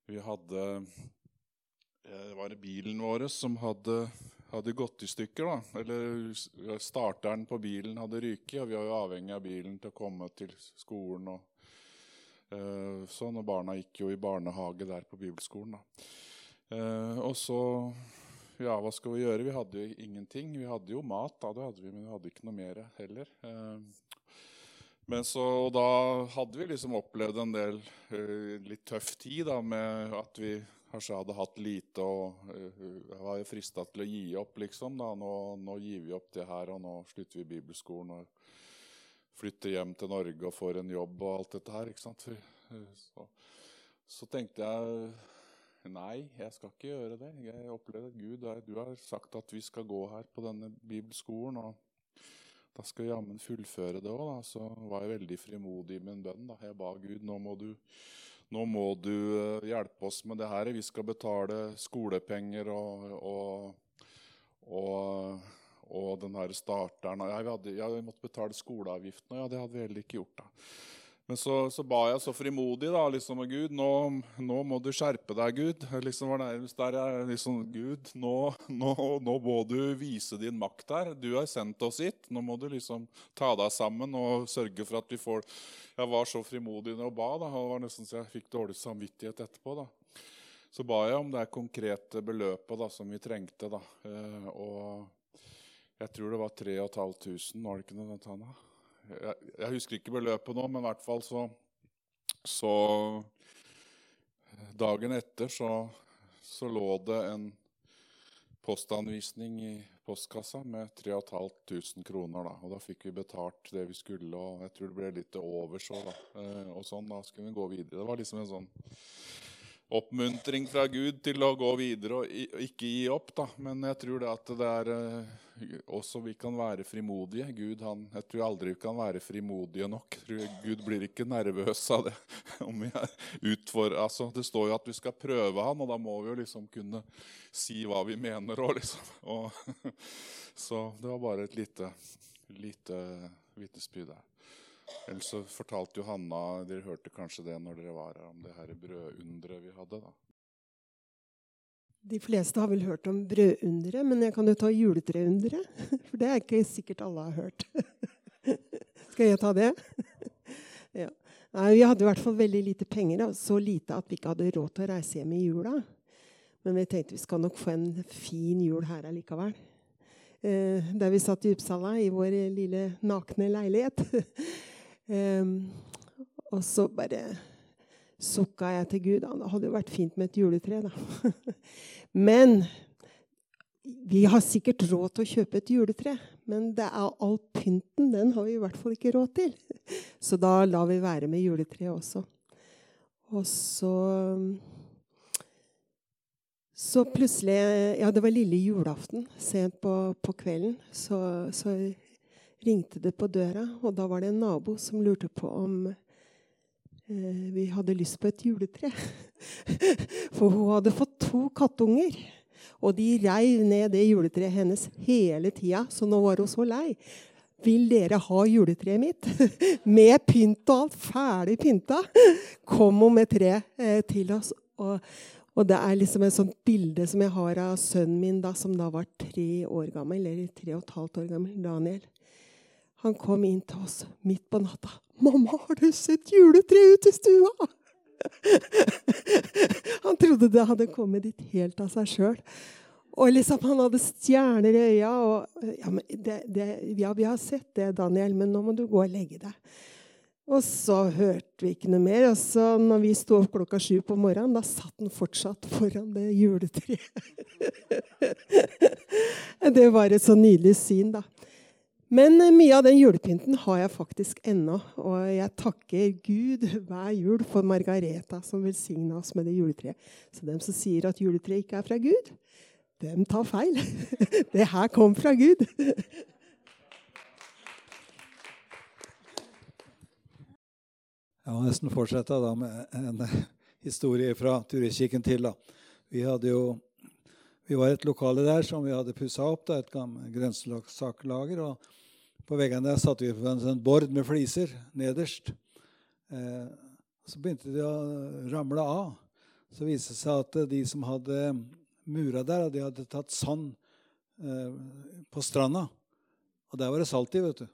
vi hadde eh, Det var bilen vår som hadde, hadde gått i stykker. da. Eller starteren på bilen hadde ryket, og vi var jo avhengig av bilen til å komme til skolen. og uh, sånn, og Barna gikk jo i barnehage der på bibelskolen. da. Og så Ja, hva skal vi gjøre? Vi hadde jo ingenting. Vi hadde jo mat, da, det hadde vi, men vi hadde ikke noe mer heller. Uh, men så, og da hadde vi liksom opplevd en del uh, litt tøff tid da, med at vi kanskje hadde hatt lite og uh, var frista til å gi opp, liksom. da, nå, nå, gir vi opp det her, og nå slutter vi bibelskolen og flytter hjem til Norge og får en jobb og alt dette her. ikke sant? Så, så tenkte jeg nei, jeg skal ikke gjøre det. Jeg opplevde at Gud, du har sagt at vi skal gå her på denne bibelskolen. og da skal jeg jammen fullføre det òg. Så var jeg veldig frimodig i min bønn. Da. Jeg ba Gud nå må du, nå må du uh, hjelpe oss med det her. Vi skal betale skolepenger og, og, og, og den her starteren. Jeg, hadde, jeg måtte betale skoleavgiften, og ja, det hadde vi heller ikke gjort. da. Men så, så, ba jeg så frimodig da, liksom, Gud, nå, nå, må du skjerpe deg, Gud. Liksom var nærmest der jeg liksom, Gud, nå, nå, nå, må du vise din makt her. Du har sendt oss hit. Nå må du liksom ta deg sammen og sørge for at vi får Jeg var så frimodig når jeg ba. da, Det var nesten så jeg fikk dårlig samvittighet etterpå. da. Så ba jeg om det konkrete beløpet da, som vi trengte. da. Eh, og jeg tror det var 3500, var det ikke noe? Tana? Jeg, jeg, husker ikke beløpet nå, men i hvert fall så, så Dagen etter så, så, lå det en postanvisning i postkassa med 3500 kroner. Da. Og da fikk vi betalt det vi skulle, og jeg tror det ble litt over så. Da. Eh, og sånn, da skulle vi gå videre. Det var liksom en sånn oppmuntring fra Gud til å gå videre og ikke gi opp. Da. Men jeg tror det at det er eh, også vi kan være frimodige. Gud, han, jeg tror aldri vi kan være frimodige nok. Gud blir ikke nervøs av det. om vi er utfor, altså, Det står jo at vi skal prøve han, og da må vi jo liksom kunne si hva vi mener òg, liksom. Og, så det var bare et lite, lite vitnesbyrd der. Ellers så fortalte Johanna Dere hørte kanskje det når dere var her, om det her brødunderet vi hadde. da. De fleste har vel hørt om brødunderet, men jeg kan jo ta juletreunderet. For det er ikke sikkert alle har hørt. Skal jeg ta det? ja. Nei, Vi hadde i hvert fall veldig lite penger, så lite at vi ikke hadde råd til å reise hjem i jula. Men vi tenkte vi skal nok få en fin jul her allikevel. Eh, der vi satt i Uppsala, i vår lille nakne leilighet. Um, og så bare sukka jeg til Gud. Det hadde jo vært fint med et juletre, da. men vi har sikkert råd til å kjøpe et juletre. Men det er all pynten den har vi i hvert fall ikke råd til. Så da lar vi være med juletreet også. Og så Så plutselig Ja, det var lille julaften sent på, på kvelden. Så, så ringte det på døra, og da var det en nabo som lurte på om eh, vi hadde lyst på et juletre. For hun hadde fått to kattunger. Og de reiv ned det juletreet hennes hele tida, så nå var hun så lei. Vil dere ha juletreet mitt? med pynt og alt. Ferdig pynta. Kom hun med tre eh, til oss. Og, og, det er liksom et sånt bilde som jeg har av sønnen min da, som da var tre år gammel. Eller tre og et halvt år gammel. Daniel. Han kom inn til oss midt på natta. 'Mamma, har du sett juletre ute i stua?' Han trodde det hadde kommet dit helt av seg sjøl. Og liksom, han hadde stjerner i øya. Og, ja, det, det, ja, vi har sett det, Daniel, men nå må du gå og legge deg. Og så hørte vi ikke noe mer. Og så når vi sto opp klokka sju på morgenen, da satt han fortsatt foran det juletreet. det var et så nydelig syn, da. Men eh, mye av den julepynten har jeg faktisk ennå. Og jeg takker Gud hver jul for Margareta som velsigna oss med det juletreet. Så dem som sier at juletreet ikke er fra Gud, dem tar feil. Det her kom fra Gud. Jeg må nesten fortsette da med en historie fra Turistkirken til. da. Vi, jo, vi var et lokale der som vi hadde pussa opp, da, et grønnsakslager. og På veggene der satte vi på en sånn bord med fliser nederst. Eh, så begynte de å ramle av. Så viste det seg at de som hadde mura der, de hadde tatt sand eh, på stranda. Og der var det salt i, vet du.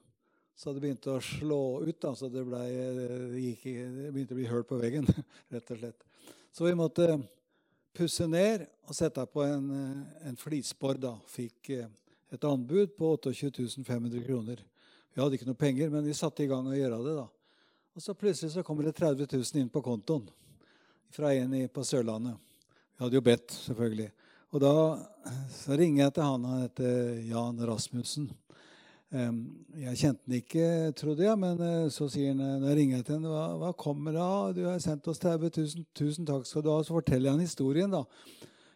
Så det begynte å slå ut. da, så det, ble, det, gikk, det begynte å bli hull på veggen, rett og slett. Så vi måtte pusse ned og sette på en, en flisbord. da, Fikk eh, et anbud på 28 500 kroner. Vi hadde ikke noe penger, men vi satte i gang å gjøre det. da. Og så plutselig så kommer det 30 000 inn på kontoen fra en på Sørlandet. Vi hadde jo bedt, selvfølgelig. Og da så ringer jeg til han. Han heter Jan Rasmussen. Jeg kjente han ikke, trodde jeg, men eh, så sier han når jeg ringer til han, hva, hva kommer det av? Du har sendt oss 30 000. Tusen takk skal du ha. Så forteller jeg han historien, da.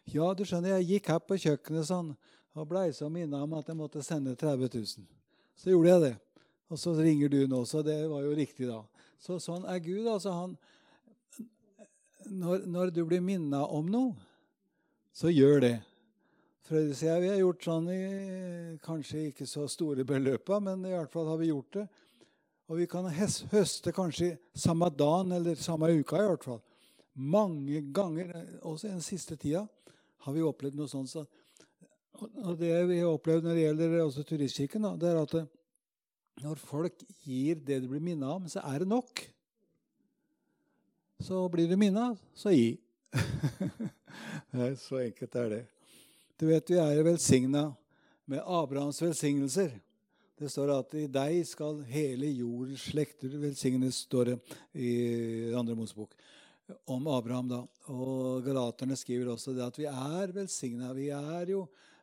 Ja, du skjønner, jeg gikk her på kjøkkenet sånn, og blei så minna om at jeg måtte sende 30 000. Så gjorde jeg det. Og så ringer du nå, så det var jo riktig, da. Så sånn er Gud. altså han når, når du blir minna om noe, så gjør det. Frøydesida vi har gjort sånn i kanskje ikke så store beløpa, men i hvert fall har vi gjort det. Og vi kan høste kanskje samme dagen eller samme uka i hvert fall. Mange ganger, også den siste tida, har vi opplevd noe sånt. Så, og det vi har opplevd når det gjelder også turistkirken, det er at når folk gir det de blir minna om, så er det nok så blir du minna, så gi. så enkelt er det. Du vet, vi er jo velsigna med Abrahams velsignelser. Det står at i deg skal hele jordens slekter velsignes, står det i andre Mosebok. Om Abraham, da. Og galaterne skriver også det at vi er velsigna. Vi,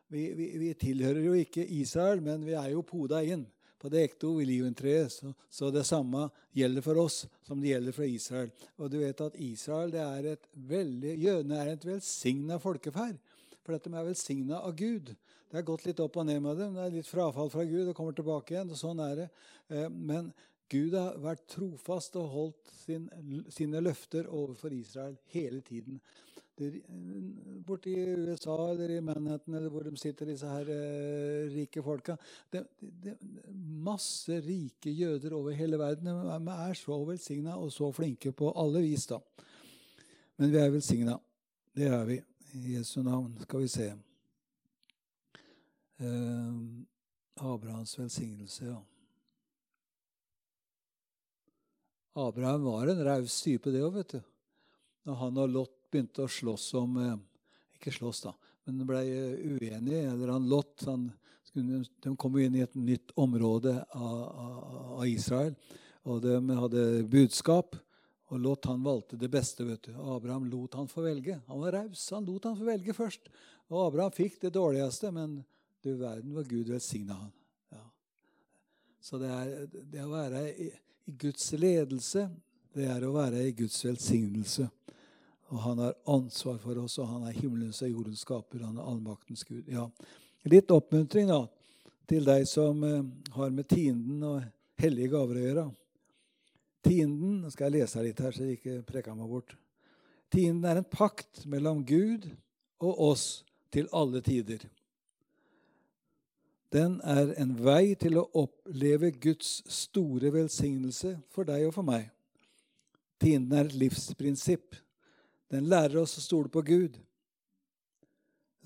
vi, vi, vi tilhører jo ikke Israel, men vi er jo poda inn på det ekte oliventreet. Så, så det samme gjelder for oss som det gjelder for Israel. Og du vet at Israel det er et veldig, Jødene er et velsigna folkeferd. For de er velsigna av Gud. Det har gått litt opp og ned med dem. Det er litt frafall fra Gud og kommer tilbake igjen. og sånn er det. Eh, men Gud har vært trofast og holdt sin, sine løfter overfor Israel hele tiden borti USA eller i Manhattan eller hvor de sitter, disse her eh, rike folka. Det, det, masse rike jøder over hele verden. De er så velsigna og så flinke på alle vis, da. Men vi er velsigna. Det er vi. I Jesu navn skal vi se. Eh, Abrahams velsignelse, ja. Abraham var en raus type, det òg, vet du. Når han og Lot begynte å slåss om eh, Ikke slåss, da, men ble eh, uenige. Eller han Lot han, De kom inn i et nytt område av, av, Israel. Og de hadde budskap. Og Lot han valgte det beste. vet du. Abraham lot han få velge. Han var raus. Han lot han få velge først. Og Abraham fikk det dårligste, men du verden var Gud velsigna han. Ja. Så det er det å være i, i Guds ledelse, det er å være i Guds velsignelse. Og han har ansvar for oss, og han er himmelens og jordens skaper. Han er allmaktens Gud. Ja. Litt oppmuntring da, til deg som eh, har med tienden og hellige gaver å gjøre. Tienden Nå skal jeg lese litt her, så jeg ikke preker meg bort. Tienden er en pakt mellom Gud og oss til alle tider. Den er en vei til å oppleve Guds store velsignelse for deg og for meg. Tienden er et livsprinsipp. Den lærer oss å stole på Gud.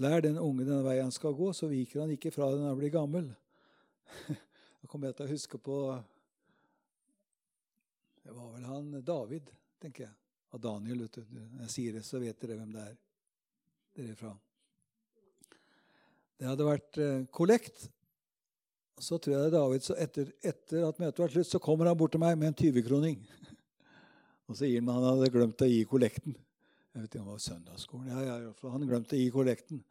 Lær den unge den veien han skal gå, så viker han ikke fra den når han blir gammel. Da kommer jeg til å huske på Det var vel han David, tenker jeg. Av Daniel. vet du. Når jeg sier det, så vet dere hvem det er. Dere er fra. Det hadde vært eh, kollekt. Så tror jeg det er David, så etter, etter at møtet var slutt, så kommer han bort til meg med en 20-kroning. Og så gir han meg han hadde glemt å gi kollekten. Jeg vet ikke om det var søndagsskolen. Ja, ja, han glemte i kollekten.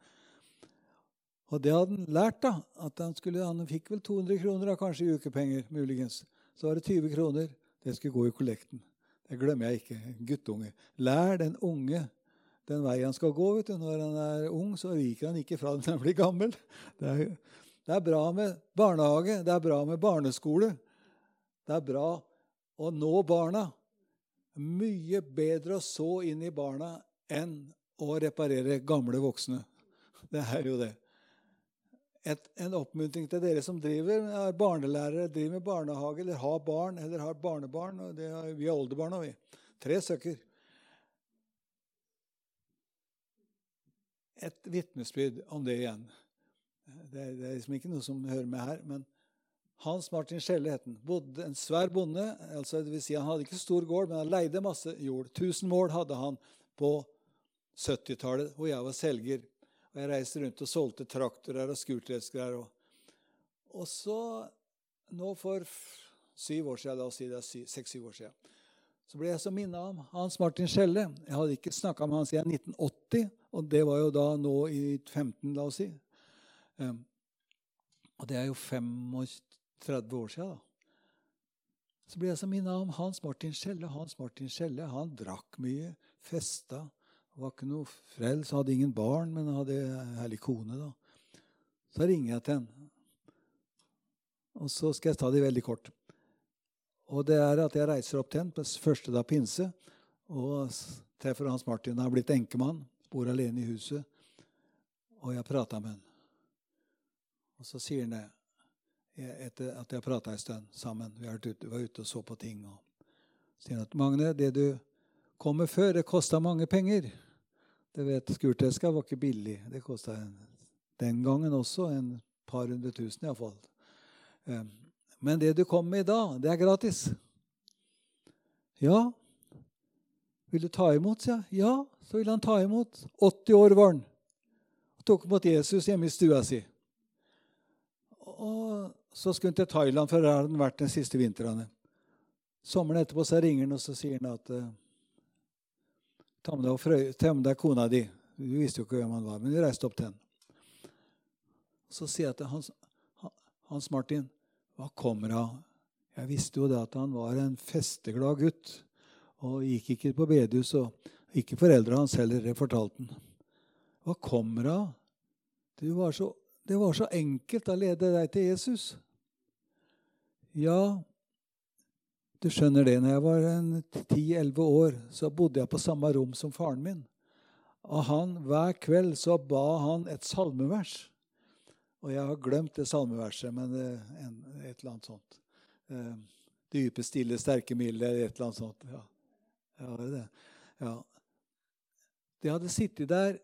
Og det hadde han lært. da, at Han, skulle, han fikk vel 200 kroner, da, kanskje i ukepenger. muligens. Så var det 20 kroner. Det skulle gå i kollekten. Det glemmer jeg ikke. Guttunge. Lær den unge den veien han skal gå. vet du. Når han er ung, så viker han ikke fra den når han blir gammel. Det er, det er bra med barnehage, det er bra med barneskole. Det er bra å nå barna mye bedre å så inn i barna enn å reparere gamle voksne. Det er jo det. Et, en oppmuntring til dere som driver, er barnelærere, driver med barnehage eller har barn eller har barnebarn. Er, vi har oldebarn, vi. Tre stykker. Et vitnesbyrd om det igjen. Det, det er liksom ikke noe som hører med her. men hans Martin Skjelle het han. Bodde en svær bonde. altså det vil si Han hadde ikke stor gård, men han leide masse jord. 1000 mål hadde han på 70-tallet, hvor jeg var selger. Og Jeg reiste rundt og solgte traktorer og skurtredskere. Og, og så, nå for syv år siden, la oss si det er seks-syv år siden, så ble jeg så minna om Hans Martin Skjelle. Jeg hadde ikke snakka med han siden 1980, og det var jo da nå i 15, la oss si. Um, og det er jo 25 30 år siden. Da. Så ble jeg så minna om Hans Martin Skjelle. Hans Martin Skjelle han drakk mye, festa. Var ikke noe frels, hadde ingen barn, men hadde herlig kone. da. Så ringer jeg til henne. Og så skal jeg ta det veldig kort. Og det er at jeg reiser opp til henne på første dag pinse og treffer Hans Martin. Han har blitt enkemann, bor alene i huset. Og jeg prata med henne. Og så sier han det etter at jeg har prata en stund sammen. Vi var ute og så på ting. og sier at Magne, det du kom med før, det kosta mange penger. Det vet Skurteska var ikke billig. Det kosta den gangen også en par hundre tusen iallfall. Ehm, men det du kom med i dag, det er gratis. Ja. Vil du ta imot, sier jeg. Ja, så vil han ta imot. 80 år var han. Og tok imot Jesus hjemme i stua si. Og så skulle hun til Thailand, for der hadde han vært den siste vintrene. Sommeren etterpå så ringer han og så sier han at eh, ta med, deg, ta med deg kona di. Du visste jo ikke hvem han var, men vi reiste opp til henne. Så sier jeg til Hans, Hans Martin hva kommer av? Jeg visste jo det at han var en festeglad gutt. Og gikk ikke på bedehus, og ikke foreldra hans heller. Fortalte han. Hva kommer av? Du var så det var så enkelt å lede deg til Jesus. Ja, du skjønner det. Når jeg var 10-11 år, så bodde jeg på samme rom som faren min. Og han, hver kveld så ba han et salmevers. Og jeg har glemt det salmeverset, men en, et eller annet sånt. Eh, dype, stille, sterke, milde, et eller annet sånt. Ja, ja det. Ja. Det hadde sittet der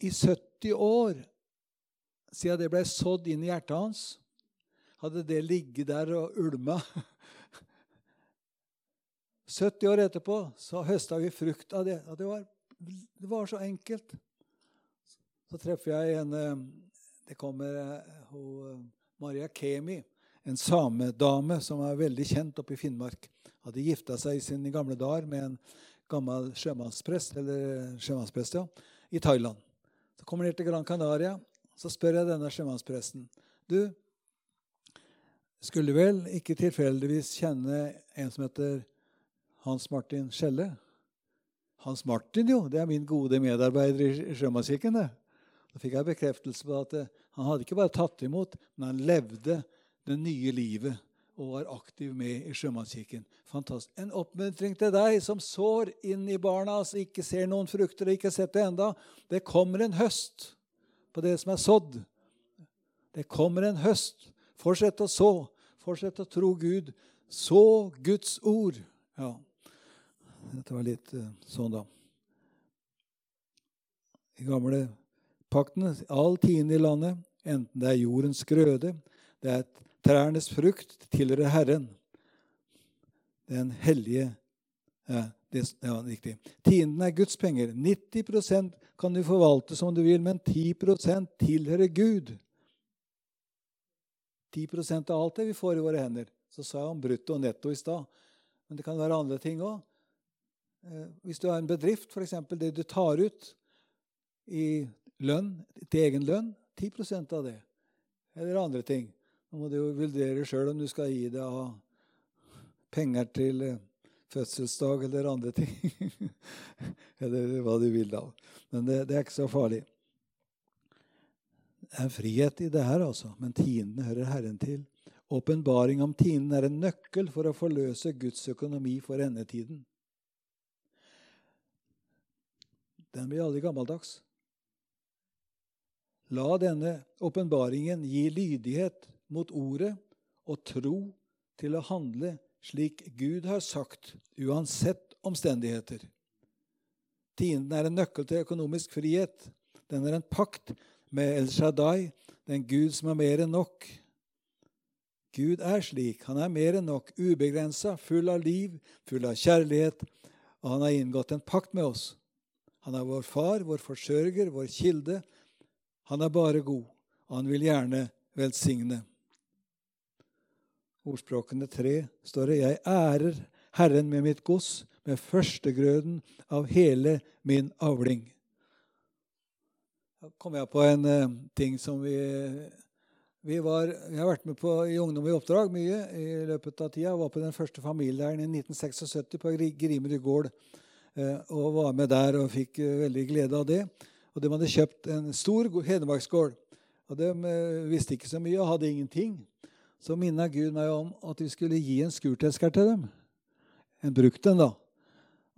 i 70 år siden det ble sådd inn i hjertet hans, hadde det ligget der og ulma 70 år etterpå så høsta vi frukt av det. det, var, det var så enkelt. Så treffer jeg en Det kommer hun, Maria Kemi, en samedame som er veldig kjent oppe i Finnmark. Hadde gifta seg i sine gamle dager med en gammel sjømannsprest, eller sjømannsprest, ja, i Thailand. Så kommer de til Gran Canaria, så spør jeg denne sjømannspresten Du skulle vel ikke tilfeldigvis kjenne en som heter Hans Martin Skjelle? Hans Martin, jo. Det er min gode medarbeider i Sjømannskirken. Da fikk jeg bekreftelse på at eh, han hadde ikke bare tatt imot, men han levde det nye livet og var aktiv med i Sjømannskirken. Fantastisk. En oppmuntring til deg som sår inn i barna, som ikke ser noen frukter og ikke har sett det enda. Det kommer en høst på det som er sådd. Det kommer en høst. Fortsett å så. Fortsett å tro Gud. Så Guds ord. Ja. Dette var litt uh, sånn, da. I gamle paktene all tiende i landet, enten det er jordens grøde, det er trærnes frukt, tilhører Herren. Den hellige ja, det, ja, riktig. Tienden er Guds penger. 90% kan du forvalte som du vil, men 10% tilhører Gud. 10% av alt det vi får i våre hender. Så sa jeg om brutto og netto i stad. Men det kan være andre ting òg. Eh, hvis du har en bedrift, f.eks. det du tar ut i lønn, til egen lønn 10% av det. Eller andre ting. Nå må du jo vurdere sjøl om du skal gi det av penger til eh, fødselsdag eller andre ting. eller hva du vil da. Men det, det er ikke så farlig. Det er en frihet i det her, altså. Men tienden hører Herren til. Åpenbaring om tienden er en nøkkel for å forløse Guds økonomi for endetiden. Den blir aldri gammeldags. La denne åpenbaringen gi lydighet mot ordet og tro til å handle slik Gud har sagt, uansett omstendigheter. Tienden er en nøkkel til økonomisk frihet. Den er en pakt med El Shaddai, den Gud som er mer enn nok. Gud er slik. Han er mer enn nok, ubegrensa, full av liv, full av kjærlighet, og han har inngått en pakt med oss. Han er vår far, vår forsørger, vår kilde. Han er bare god, og han vil gjerne velsigne. Ordspråkene tre står det 'Jeg ærer Herren med mitt gods, med førstegrøden av hele min avling'. Da kom jeg på en uh, ting som vi vi, var, vi, har vært med på i Ungdom i oppdrag mye i løpet av tida. Jeg var på den første familieleiren i 1976 på Grimerud gård. Uh, og var med der og fikk uh, veldig glede av det. Og De hadde kjøpt en stor hedmarksgård. Og De visste ikke så mye og hadde ingenting. Så minna Gud meg om at vi skulle gi en skurtesker til dem. En brukt en, da.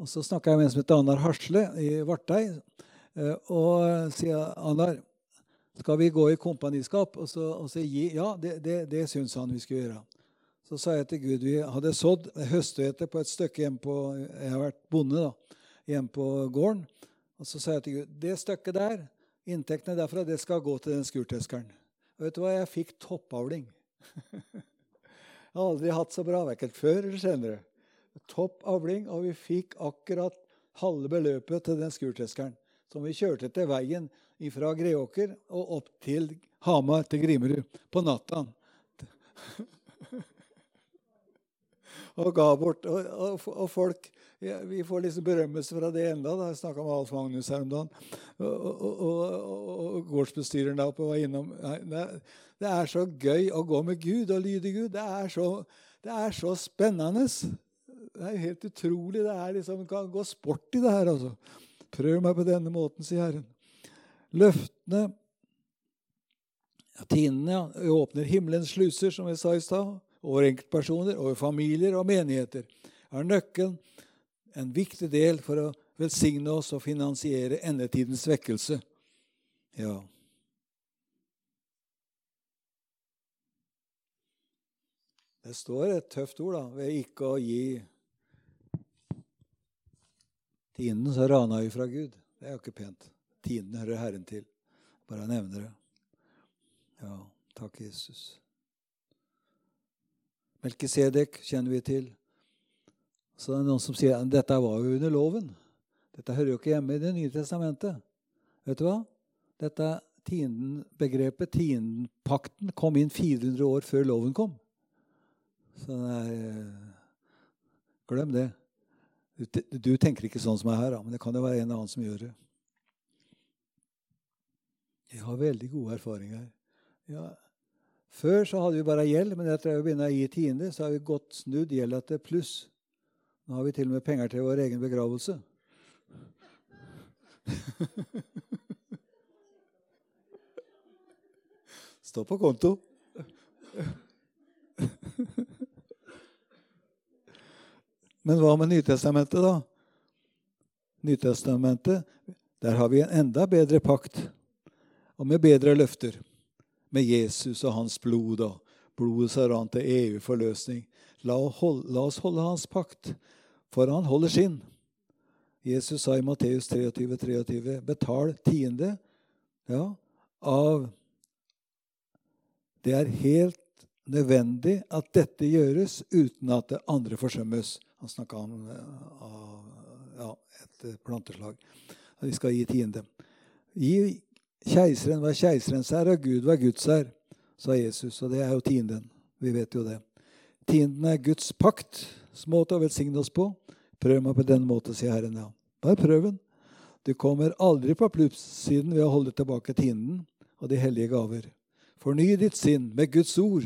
Og Så snakka jeg med en som het Anar Hasle i Vartei. Eh, og sier Annar, skal vi gå i kompaniskap? Og så, og så gi Ja, det, det, det syns han vi skulle gjøre. Så sa jeg til Gud Vi hadde sådd høsthvete på et stykke hjemme på Jeg har vært bonde da, hjemme på gården. Og så sa jeg til Gud det stykket der, inntektene derfra, det skal gå til den skurteskeren. Og vet du hva? Jeg fikk toppavling. Jeg har aldri hatt så bra, verken før eller senere. Topp avling, og vi fikk akkurat halve beløpet til den skurteskeren som vi kjørte til veien fra Greåker og opp til Hamar, til Grimerud, på natta. Og ga bort. Og, og, og folk ja, Vi får liksom berømmelse fra det enda. Da. Jeg snakka med Alf Magnus her om dagen. Og, og gårdsbestyreren der oppe var innom. Det, det, er så gøy å gå med Gud og lyde Gud. Det er så, det er så spennende. Det er helt utrolig. Det er liksom, kan gå sport i det her. altså. Prøv meg på denne måten, sier Herren. Løftene ja, Tinene ja, åpner himmelens sluser, som vi sa i stad, over enkeltpersoner, over familier og menigheter. Er nøkkelen en viktig del for å velsigne oss og finansiere endetidens vekkelse. Ja. Det står et tøft ord da, ved ikke å gi Tienden så rana vi fra Gud. Det er jo ikke pent. Tienden hører Herren til. Bare nevner det. Ja, takk, Jesus. Melkisedek kjenner vi til. Så det er noen som sier at dette var jo under loven. Dette hører jo ikke hjemme i Det nye testamentet. Vet du hva? Dette tienden, begrepet tiendenpakten kom inn 400 år før loven kom. Så er eh, Glem det. Du, tenker ikke sånn som jeg her, men det kan jo være en annen som gjør det. Jeg har veldig gode erfaringer. Ja. Før så hadde vi bare gjeld, men etter å begynne å gi tiende, så har vi godt snudd gjelda til pluss. Nå har vi til og med penger til vår egen begravelse. Stå på konto. Men hva med Nytestamentet, da? Nytestamentet, der har vi en enda bedre pakt, og med bedre løfter. Med Jesus og hans blod. da. Blodet som rant til evig forløsning. La, oss holde hans pakt, for han holder sin. Jesus sa i Matteus 23, 23, betal tiende ja, av Det er helt nødvendig at dette gjøres uten at det andre forsømmes. Han snakka om uh, ja, et planteslag. Vi skal gi tiende. Gi keiseren var keiserens herre, og Gud var Guds herre, sa Jesus. Og det er jo tienden. Vi vet jo det. Tienden er Guds pakt, måte å velsigne oss på. Prøv meg på den måten, sier Herren. ja. Bare prøv den. Du kommer aldri på plussiden ved å holde tilbake tienden og de hellige gaver. Forny ditt sinn med Guds ord.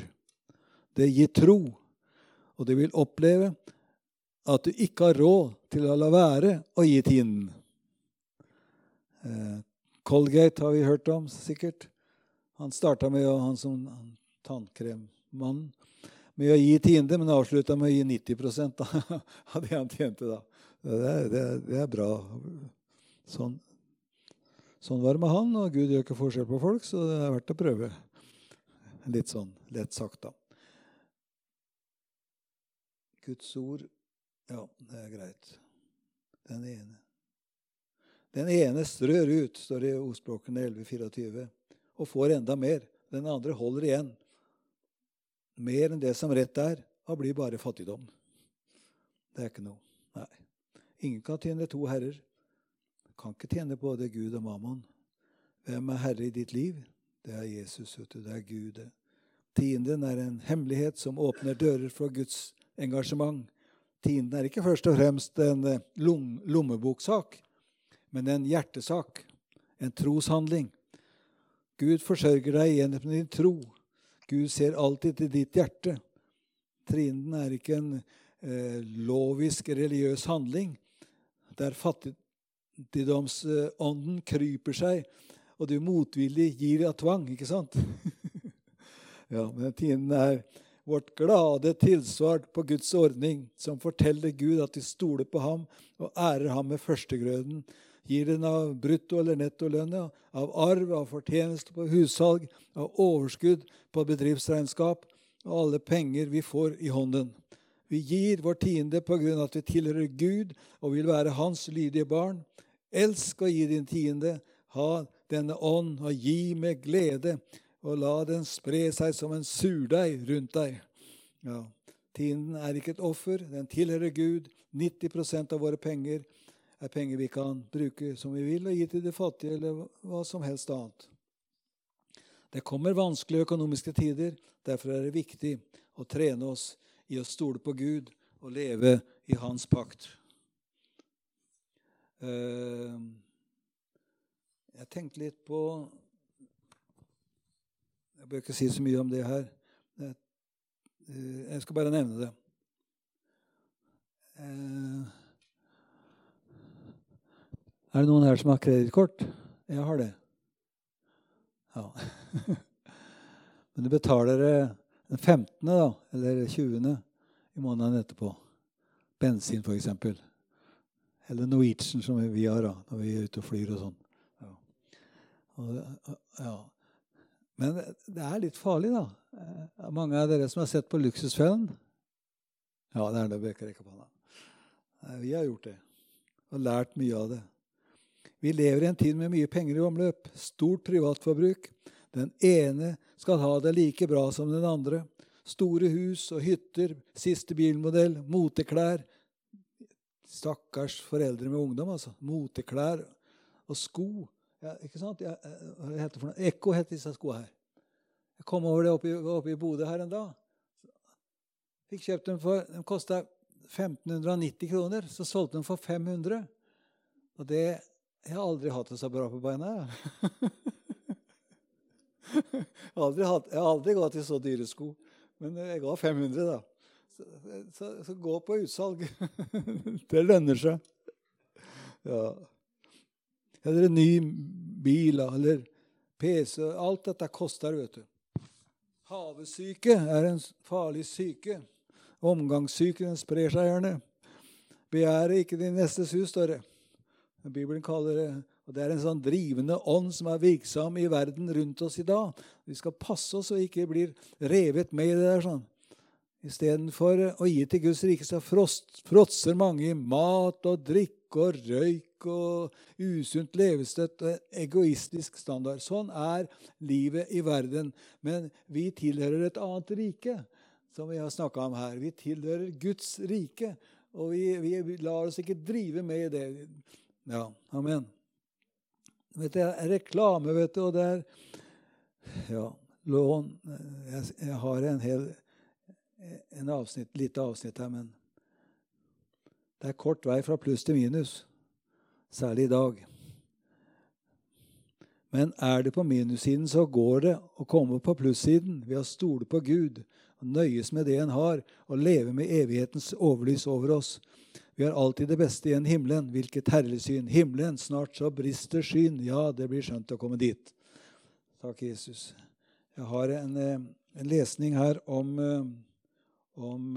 Det gir tro, og du vil oppleve at du ikke har råd til å la være å gi tienden. Colgate har vi hørt om, sikkert. Han starta med han som tannkremmann med å gi tiende, men avslutta med å gi 90 av det han tjente. da. Det er, det, er, det er, bra. Sånn, sånn var det med han, og Gud gjør ikke forskjell på folk, så det er verdt å prøve. Litt sånn lett sagt, da. Guds ord Ja, det er greit. Den ene. Den ene strør ut, står det i ordspråkene 11.24, og får enda mer. Den andre holder igjen. Mer enn det som rett er, og blir bare fattigdom. Det er ikke noe. Nei. Ingen kan tjene to herrer. Kan ikke tjene både Gud og Mammon. Hvem er herre i ditt liv? Det er Jesus. vet du. Det er Gud. Tienden er en hemmelighet som åpner dører for Guds engasjement. Tienden er ikke først og fremst en eh, lommeboksak, men en hjertesak, en troshandling. Gud forsørger deg gjennom din tro. Gud ser alltid til ditt hjerte. Trinden er ikke en eh, lovisk, religiøs handling der fattigdomsånden kryper seg, og du motvillig gir av tvang, ikke sant? ja, men tienden er vårt glade tilsvar på Guds ordning, som forteller Gud at de stoler på ham og ærer ham med førstegrøden. Gir den av brutto- eller nettolønna, av arv, av fortjeneste på hussalg, av overskudd på bedriftsregnskap og alle penger vi får i hånden. Vi gir vår tiende på grunn av at vi tilhører Gud og vil være Hans lydige barn. Elsk å gi din tiende. Ha denne ånd og gi med glede og la den spre seg som en surdeig rundt deg. Ja, Tienden er ikke et offer, den tilhører Gud. 90% av våre penger er penger vi kan bruke som vi vil, og gi til de fattige eller hva som helst annet. Det kommer vanskelige økonomiske tider. Derfor er det viktig å trene oss i å stole på Gud og leve i Hans pakt. Eh, jeg tenkte litt på jeg bør ikke si så mye om det her. Eh, jeg skal bare nevne det. Eh, er det noen her som har kredittkort? Jeg har det. Ja. Men du betaler den 15., da, eller 20. i måneden etterpå. Bensin, f.eks. Eller Norwegian, som vi har da, når vi er ute og flyr og sånn. Ja. Ja. Men det er litt farlig, da. Eh, mange av dere som har sett på Luksusfellen Ja, det er det Bekker rekker på. Vi har gjort det og lært mye av det. Vi lever i en tid med mye penger i omløp, stort privatforbruk. Den ene skal ha det like bra som den andre. Store hus og hytter, siste bilmodell, moteklær. Stakkars foreldre med ungdom, altså. Moteklær og sko. Ja, ikke sant? Jeg, eh, hva heter for noe? Ekko het disse skoene her. Jeg kom over det oppe i, oppe i Bodø her en dag. Fikk kjøpt dem for De kosta 1590 kroner. Så solgte de for 500. Og det Jeg har aldri hatt det så bra på beina. jeg, har aldri gått i så dyre sko. Men jeg ga 500, da. Så, så, så gå på utsalg. det lønner seg. Ja eller ny bil eller PC. Alt dette koster, vet du. Havesyke er en farlig syke. Omgangssyken sprer seg gjerne. Begjæret ikke din nestes hus, står det. Bibelen kaller det Og Det er en sånn drivende ånd som er virksom i verden rundt oss i dag. Vi skal passe oss så vi ikke blir revet med i det der. sånn. Istedenfor å gi til Guds rike, så fråtser mange i mat og drikke og røyk og usunt levestøtt og egoistisk standard. Sånn er livet i verden. Men vi tilhører et annet rike, som vi har snakka om her. Vi tilhører Guds rike, og vi, vi lar oss ikke drive med i det. Ja, amen. Vet det er reklame, vet du, og det er ja, lån jeg, jeg, har en hel en avsnitt, lite avsnitt her, men det er kort vei fra pluss til minus, særlig i dag. Men er det på minussiden, så går det å komme på plussiden ved å stole på Gud og nøyes med det en har, og leve med evighetens overlys over oss. Vi har alltid det beste igjen himmelen. Hvilket herlig syn. Himmelen, snart så brister skyen. Ja, det blir skjønt å komme dit. Takk, Jesus. Jeg har en, eh, en lesning her om, eh, om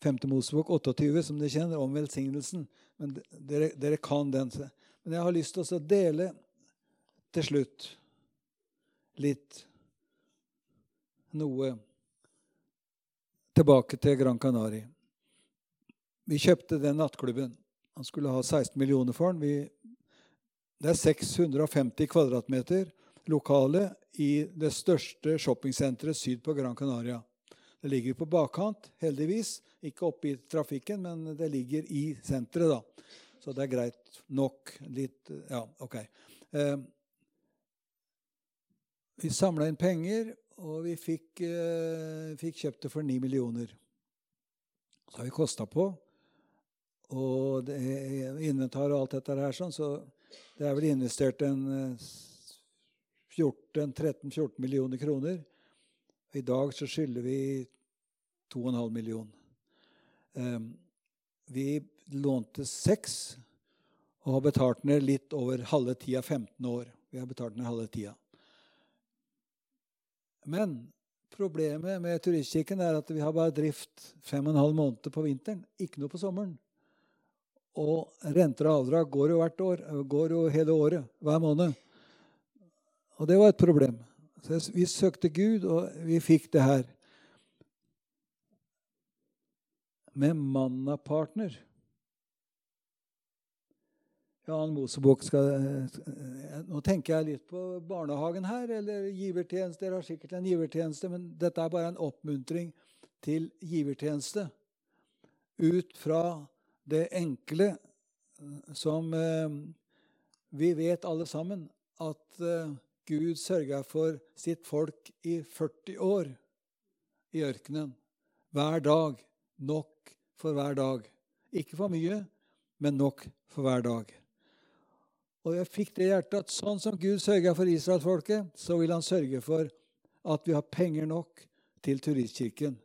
5. Eh, Mosebok 28, som dere kjenner, om velsignelsen. Men dere, dere kan den. Men jeg har lyst til å dele til slutt litt noe tilbake til Gran Canaria. Vi kjøpte den nattklubben. Han skulle ha 16 millioner for den. Vi, det er 650 kvadratmeter lokale i det største shoppingsenteret syd på Gran Canaria. Det ligger på bakkant, heldigvis. Ikke oppe i trafikken, men det ligger i senteret, da. Så det er greit nok. Litt Ja, OK. Eh, vi samla inn penger og vi fikk, eh, fikk, kjøpt det for 9 millioner. Så har vi kosta på. Og det, inventar og alt dette her, sånn, så det er vel investert en 13-14 eh, millioner kroner. I dag så skylder vi 2,5 millioner. Um, vi lånte seks og har betalt ned litt over halve tida, 15 år. Vi har betalt ned halve tida. Men problemet med turistkirken er at vi har bare drift fem og en halv måned på vinteren. Ikke noe på sommeren. Og renter og avdrag går jo hvert år. Går jo hele året. Hver måned. Og det var et problem. Så vi søkte Gud, og vi fikk det her. Med mannapartner. Jan Mosebok skal eh, Nå tenker jeg litt på barnehagen her, eller givertjeneste. Dere har sikkert en givertjeneste, men dette er bare en oppmuntring til givertjeneste. Ut fra det enkle eh, som eh, vi vet alle sammen, at Gud sørga for sitt folk i 40 år i ørkenen. Hver dag. Nok for hver dag. Ikke for mye, men nok for hver dag. Og jeg fikk det hjertet at sånn som Gud sørga for israelsfolket, så vil han sørge for at vi har penger nok til turistkirken.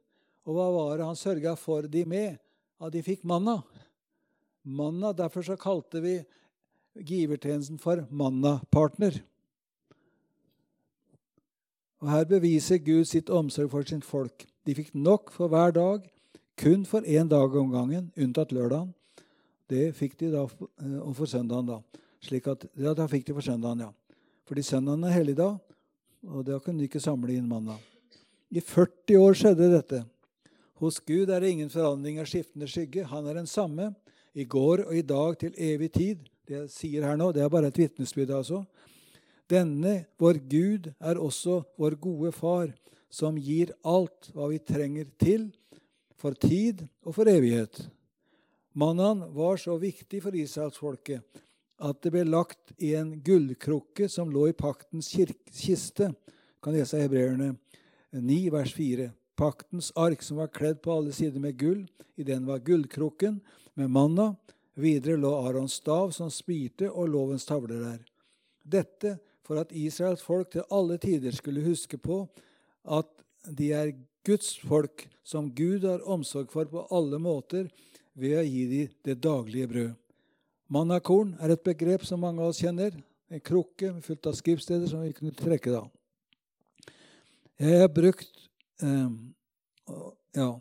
Og hva var det han sørga for de med? At de fikk manna. Manna, Derfor så kalte vi givertjenesten for Manna-partner. Og Her beviser Gud sitt omsorg for sitt folk. De fikk nok for hver dag, kun for én dag om gangen, unntatt lørdagen. Det fikk de da, eh, og for søndagen, da slik at, ja, Da fikk de for søndagen, ja. Fordi søndagen er helligdag, og da kunne de ikke samle inn mandag. I 40 år skjedde dette. Hos Gud er det ingen forandring av skiftende skygge. Han er den samme i går og i dag til evig tid. Det jeg sier her nå, det er bare et vitnesbyrd, altså. Denne, vår Gud, er også vår gode far, som gir alt hva vi trenger til for tid og for evighet. Mannen var så viktig for israelsfolket at det ble lagt i en gullkrukke som lå i paktens kiste. Kan lese Hebreerne 9, vers 4. Paktens ark som var kledd på alle sider med gull. I den var gullkrukken med manna. Videre lå Arons stav som spirte, og lovens tavler der. Dette for at Israels folk til alle tider skulle huske på at de er Guds folk, som Gud har omsorg for på alle måter, ved å gi dem det daglige brød. Mannakorn er et begrep som mange av oss kjenner. En krukke fullt av skriftsteder som vi kunne trekke da. Jeg har brukt eh, Ja.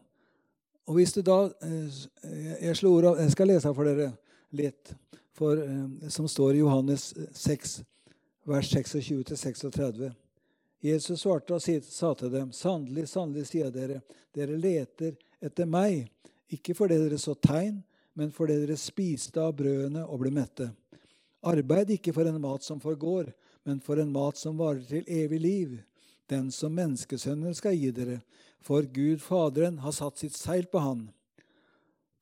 Og hvis du da eh, Jeg slår ordet Jeg skal lese for dere. litt, for, eh, som står i Johannes 6, vers 26-36. Jesus svarte og sa til dem, sannelig, sannelig, sier dere, dere leter etter meg, ikke fordi dere så tegn, men fordi dere spiste av brødene og ble mette. Arbeid ikke for en mat som forgår, men for en mat som varer til evig liv, den som menneskesønnen skal gi dere, for Gud Faderen har satt sitt seil på han.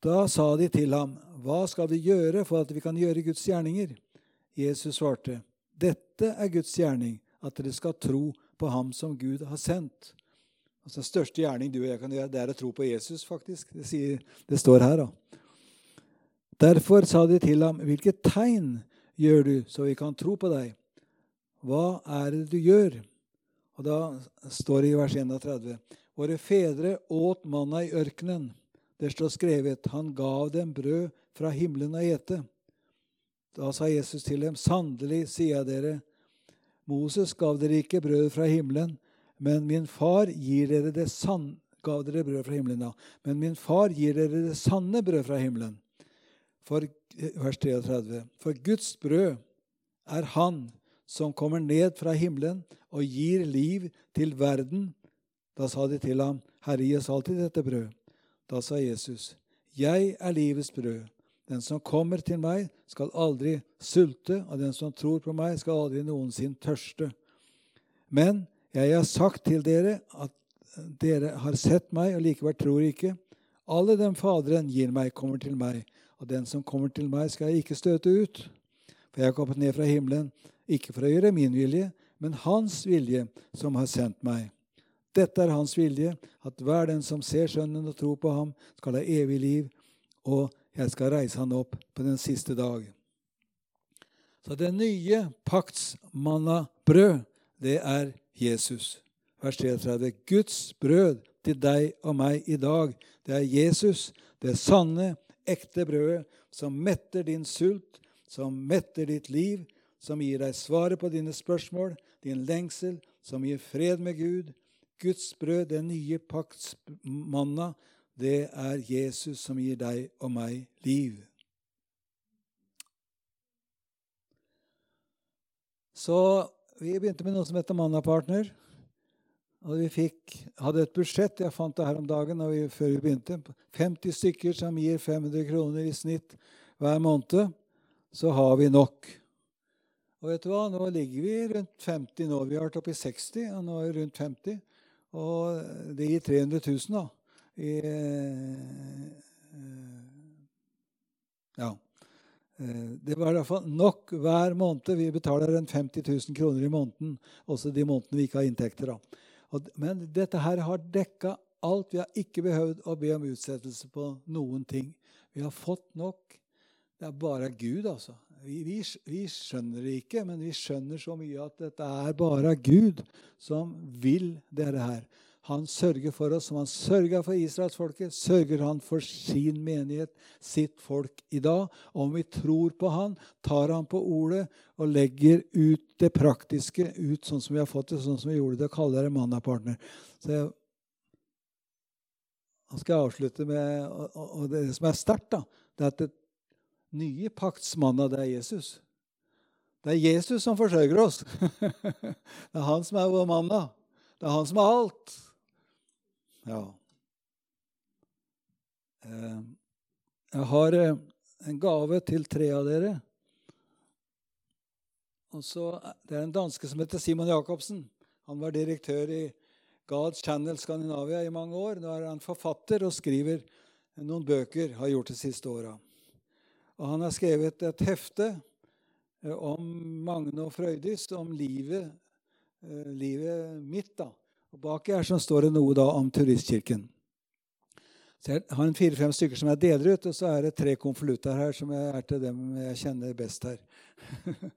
Da sa de til ham, Hva skal vi gjøre for at vi kan gjøre Guds gjerninger? Jesus svarte, Dette er Guds gjerning, at dere skal tro på ham som Gud har sendt. Altså, den største gjerning du og jeg kan gjøre, det er å tro på Jesus, faktisk. Det, sier, det står her, da. Derfor sa de til ham, Hvilket tegn gjør du, så vi kan tro på deg? Hva er det du gjør? Og Da står det i vers 31.: Våre fedre åt manna i ørkenen. Det står skrevet, han gav dem brød fra himmelen å ete. Da sa Jesus til dem, sannelig sier jeg dere, Moses gav dere ikke brød fra himmelen, men min far gir dere det sanne gav dere brød fra himmelen, da. Men min far gir dere det sanne brød fra himmelen. For, vers 33. For Guds brød er Han som kommer ned fra himmelen og gir liv til verden. Da sa de til ham, Herre, gi oss alltid dette brød. Da sa Jesus, Jeg er livets brød. Den som kommer til meg, skal aldri sulte, og den som tror på meg, skal aldri noensinne tørste. Men jeg har sagt til dere at dere har sett meg og likevel tror ikke. Alle dem Faderen gir meg, kommer til meg, og den som kommer til meg, skal jeg ikke støte ut. For jeg har kommet ned fra himmelen, ikke for å gjøre min vilje, men Hans vilje som har sendt meg. Dette er Hans vilje, at hver den som ser Sønnen og tror på ham, skal ha evig liv, og jeg skal reise han opp på den siste dag. Så det nye pakts manna-brød, det er Jesus. Vers 33. Guds brød til deg og meg i dag, det er Jesus, det sanne, ekte brødet som metter din sult, som metter ditt liv, som gir deg svaret på dine spørsmål, din lengsel, som gir fred med Gud. Guds brød, den nye pakts manna, det er Jesus som gir deg og meg liv. Så vi begynte med noe som heter Mannapartner. Og vi fikk, hadde et budsjett jeg fant det her om dagen vi, før vi begynte. 50 stykker som gir 500 kroner i snitt hver måned. Så har vi nok. Og vet du hva? Nå ligger vi rundt 50 nå. Vi har vært oppe i 60, og nå er vi rundt 50. Og det gir 300 000, da. I, eh, ja. Eh, det var i hvert fall nok hver måned. Vi betaler en 50 000 kroner i måneden, også de månedene vi ikke har inntekter. da. Men dette her har dekka alt. Vi har ikke behøvd å be om utsettelse på noen ting. Vi har fått nok. Det er bare Gud, altså. Vi, vi, vi, skjønner det ikke, men vi skjønner så mye at dette er bare Gud som vil dette her. Han sørger for oss som han sørga for israelsfolket, sørger han for sin menighet, sitt folk i dag. Om vi tror på han, tar han på ordet og legger ut det praktiske ut sånn som vi har fått det, sånn som vi gjorde det, og kaller det mannapartner. Så jeg, nå skal jeg avslutte med og, Det som er sterkt, det er at det nye paktsmanna, det er Jesus. Det er Jesus som forsørger oss. det er han som er vår manna. Det er han som er alt. Ja. Eh, jeg har eh, en gave til tre av dere. Så, det er en danske som heter Simon Jacobsen. Han var direktør i God's Channel Skandinavia i mange år. Nå er han forfatter og skriver noen bøker, har gjort det siste åra. Og han har skrevet et hefte eh, om Magne og Frøydis, om livet, eh, livet mitt. da. Og Baki her så står det noe da om Turistkirken. Så Jeg har fire-fem stykker som jeg deler ut, og så er det tre konvolutter her som er til dem jeg kjenner best her.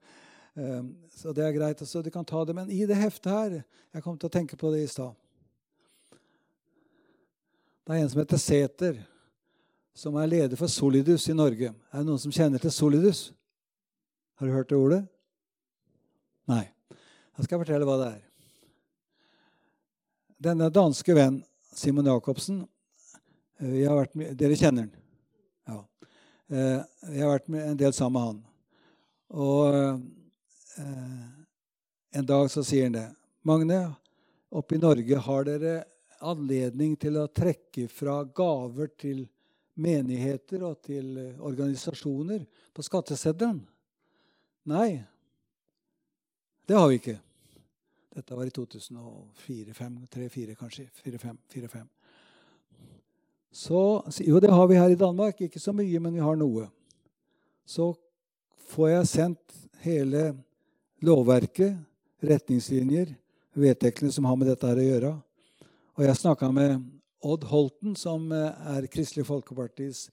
Eh, så det er greit. Så du kan ta det. Men i det heftet her Jeg kom til å tenke på det i stad. Det er en som heter Sæter som er leder for Solidus i Norge. Er det noen som kjenner til Solidus? Har du hørt det ordet? Nei. Da skal jeg fortelle hva det er. Denne danske venn, Simon Jacobsen eh, Dere kjenner han? Ja. Eh, jeg har vært med en del sammen med han. Og eh, en dag så sier han det. Magne, oppe i Norge har dere anledning til å trekke fra gaver til menigheter og til organisasjoner på skatteseddelen. Nei, det har vi ikke. Dette var i 2004-2003-2004, kanskje. 4-5. Så Jo, det har vi her i Danmark. Ikke så mye, men vi har noe. Så får jeg sendt hele lovverket, retningslinjer, vedtektene som har med dette her å gjøre. Og jeg snakka med Odd Holten, som eh, er Kristelig Folkepartis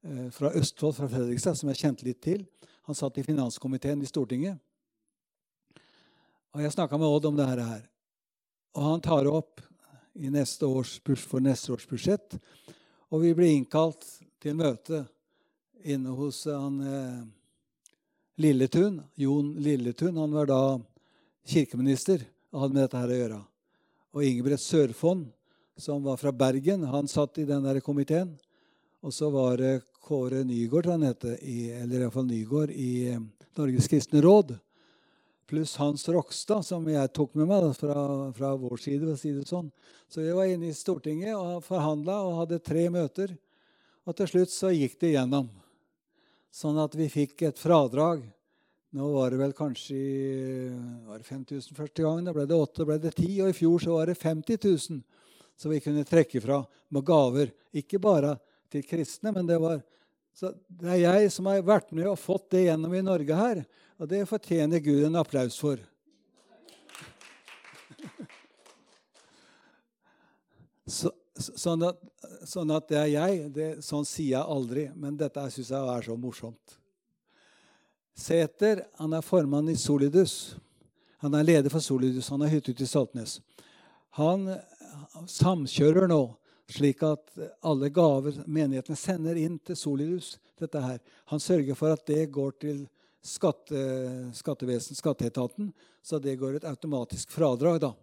eh, fra Østfold, fra Fredrikstad, som jeg kjente litt til. Han satt i finanskomiteen i Stortinget. Og jeg snakka med Odd om det her. Og han tar opp neste års, for neste års budsjett. Og vi blir innkalt til møte inne hos han eh, Lilletun. Jon Lilletun. Han var da kirkeminister og hadde med dette her å gjøre. Og Ingebrigt Sørfond som var fra Bergen, han satt i den der komiteen. Og så var det Kåre Nygaard, han heter, i, eller iallfall Nygaard, i eh, Norges kristne råd. Pluss Hans Rokstad, som jeg tok med meg fra, fra vår side. for å si det sånn. Så vi var inne i Stortinget og forhandla og hadde tre møter. Og til slutt så gikk det igjennom. Sånn at vi fikk et fradrag. Nå var det vel kanskje var det 5000 første gangen. Da ble det 8, da ble det 10, og i fjor så var det 50 000 som vi kunne trekke fra med gaver. Ikke bare til kristne, men det var så det er jeg som har vært med og fått det gjennom i Norge her. Og det fortjener Gud en applaus for. Så, sånn, at, sånn, at, det er jeg, det, sånn sier jeg aldri. Men dette syns jeg er så morsomt. Sæter han er formann i Solidus. Han er leder for Solidus. Han har hytte ute i Saltnes. Han samkjører nå, slik at alle gaver menighetene sender inn til Solidus, dette her, han sørger for at det går til skatte, skattevesen, skatteetaten, så det går et automatisk fradrag. da.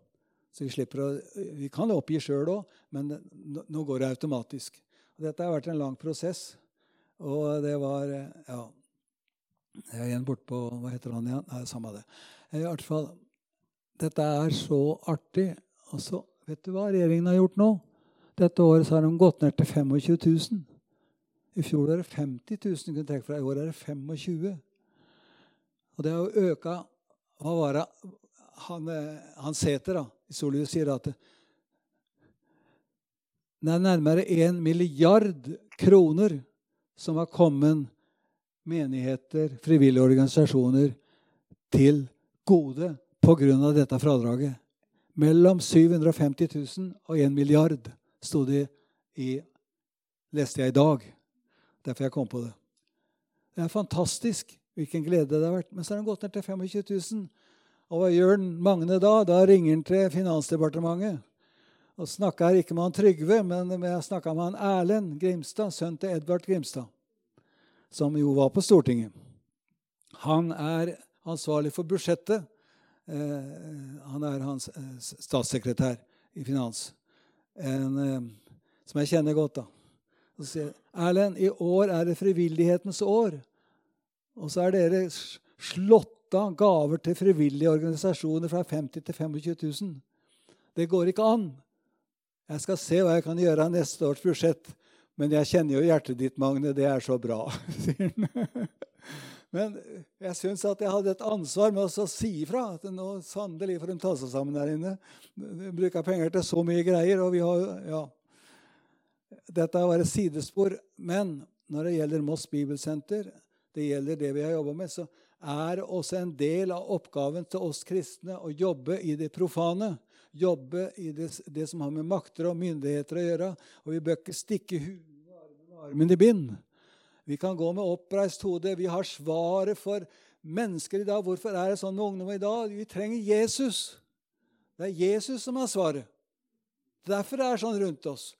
Så vi å, vi kan oppgi sjøl òg, men nå går det automatisk. Dette har vært en lang prosess. Og det var Ja. Jeg er igjen bortpå Hva heter han igjen? Nei, samme det. I hvert fall, Dette er så artig. Og så Vet du hva regjeringen har gjort nå? Dette året har de gått ned til 25 000. I fjor var det 50 000 kunne trekke fra. I år er det 25 Og det har jo øka Hva var det han, eh, han Sæter i Solhus sier at det er nærmere én milliard kroner som har kommet menigheter, frivillige organisasjoner, til gode pga. dette fradraget. Mellom 750 000 og 1 milliard sto det i leste jeg i dag. Derfor jeg kom på det. Det er fantastisk hvilken glede det har vært. Men så har den gått ned til 25 000. Og hva gjør Magne da? Da ringer han til Finansdepartementet. Og snakker ikke med han Trygve, men jeg snakka med han Erlend Grimstad, sønn til Edvard Grimstad, som jo var på Stortinget. Han er ansvarlig for budsjettet Eh, han er hans eh, statssekretær i finans, en, eh, som jeg kjenner godt. da. Så sier Erlend, i år er det frivillighetens år. Og så er dere slått av gaver til frivillige organisasjoner fra 50 til 25 000. Det går ikke an. Jeg skal se hva jeg kan gjøre av neste års budsjett. Men jeg kjenner jo hjertet ditt, Magne. Det er så bra. Men jeg syns at jeg hadde et ansvar med å si ifra. at nå sannelig får de ta seg sammen der inne. De bruker penger til så mye greier. og vi har, ja. Dette er bare sidespor. Men når det gjelder Moss Bibelsenter, det gjelder det vi har jobba med, så er det også en del av oppgaven til oss kristne å jobbe i det profane. Jobbe i det, det som har med makter og myndigheter å gjøre. Og vi bør ikke stikke huet og armen i bind. Vi kan gå med oppreist hode. Vi har svaret for mennesker i dag. Hvorfor er det sånn med ungdom i dag? Vi trenger Jesus. Det er Jesus som har svaret. Derfor er det sånn rundt oss.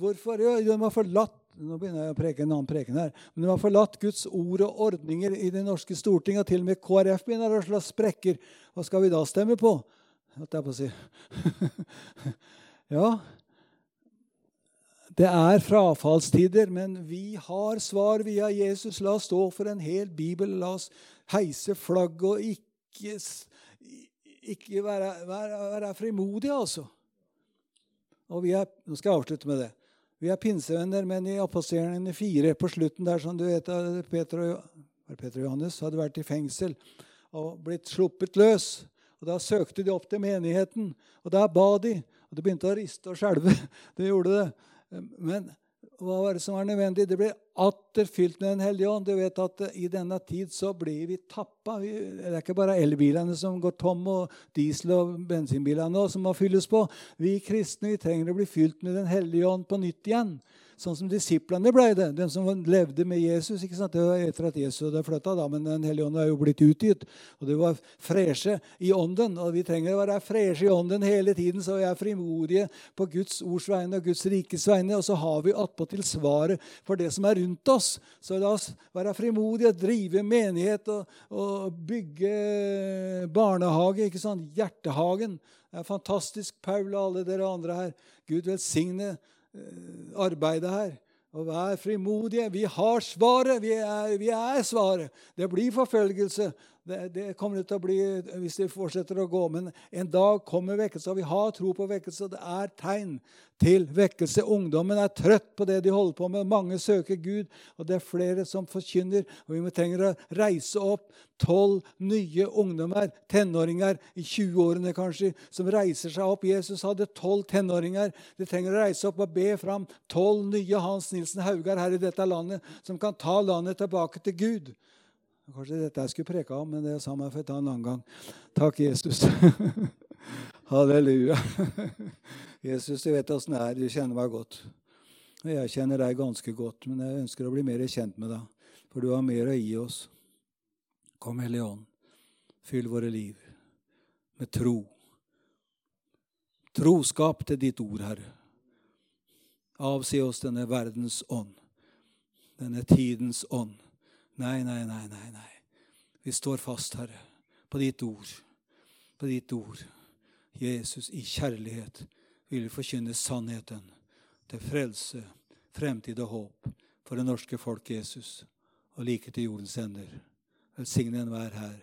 Hvorfor? Jo, de har forlatt nå begynner jeg å preke en annen preken her, men de har forlatt Guds ord og ordninger i det norske storting, og til og med KrF begynner å slå sprekker. Hva skal vi da stemme på? Holdt jeg på å si. ja, det er frafallstider, men vi har svar via Jesus. La oss stå for en hel bibel. La oss heise flagget og ikke, ikke være, være, være frimodige, altså. Og vi er, nå skal jeg avslutte med det. Vi er pinsevenner, men i apostelgjerningen 4, på slutten der, som du vet, Peter og, Peter og Johannes hadde vært i fengsel og blitt sluppet løs. Og Da søkte de opp til menigheten, og der ba de. Og det begynte å riste og skjelve. Det gjorde det. Men hva var det som var nødvendig? Det ble atter fylt med Den hellige ånd. Du vet at I denne tid så blir vi tappa. Det er ikke bare elbilene som går tom, og diesel- og bensinbilene som må fylles på. Vi kristne vi trenger å bli fylt med Den hellige ånd på nytt igjen. Sånn som disiplene ble det, de som levde med Jesus. ikke sant? Det var etter at Jesus hadde flytta, men Den hellige ånd er jo blitt utgitt. Og det var freshe i ånden. Og vi trenger å være freshe i ånden hele tiden, så vi er frimodige på Guds ords vegne og Guds rikes vegne. Og så har vi attpåtil svaret for det som er rundt oss. Så la oss være frimodige, drive menighet og, og bygge barnehage. ikke sant? Hjertehagen. Det er fantastisk, Paul og alle dere andre her. Gud velsigne arbeidet her. Og vær frimodige. Vi har svaret. Vi er, vi er svaret. Det blir forfølgelse. Det, det, kommer det til å bli hvis det fortsetter å gå. Men en dag kommer vekkelse, og vi har tro på vekkelse. Det er tegn til vekkelse. Ungdommen er trøtt på det de holder på med. Mange søker Gud, og det er flere som forkynner. Og vi trenger å reise opp tolv nye ungdommer, tenåringer i 20-årene kanskje, som reiser seg opp. Jesus hadde tolv tenåringer. De trenger å reise opp og be fram tolv nye Hans Nilsen Haugar her i dette landet, som kan ta landet tilbake til Gud. Kanskje dette jeg skulle preka om, men det sa meg for å ta en annen gang. Takk, Jesus. Halleluja. Jesus, du vet åssen det er. Du kjenner meg godt. Og jeg kjenner deg ganske godt, men jeg ønsker å bli mer kjent med deg. For du har mer å gi oss. Kom, Hellige Ånd, fyll våre liv med tro. Troskap til ditt ord, Herre. Avsi oss denne verdens ånd, denne tidens ånd Nei, nei, nei, nei. nei. Vi står fast, Herre, på ditt ord. På ditt ord. Jesus, i kjærlighet vil vi forkynne sannheten til frelse, fremtid og håp for det norske folk, Jesus, og like til jordens ender. Velsigne enhver her.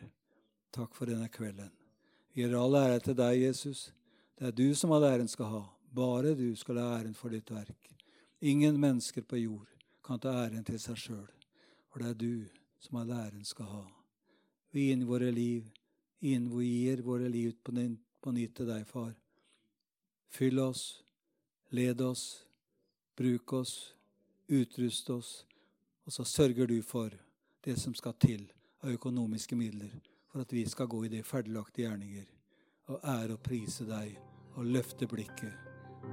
Takk for denne kvelden. Vi gir all ære til deg, Jesus. Det er du som all æren skal ha. Bare du skal ha æren for ditt verk. Ingen mennesker på jord kan ta æren til seg sjøl. For det er du som all æren skal ha. Vi i våre liv, gir våre liv på, på nytt til deg, far. Fyll oss, led oss, bruk oss, utrust oss, og så sørger du for det som skal til av økonomiske midler for at vi skal gå i de ferdiglagte gjerninger og ære og prise deg og løfte blikket.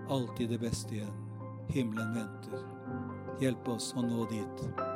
Alltid det beste igjen. Himmelen venter. Hjelp oss å nå dit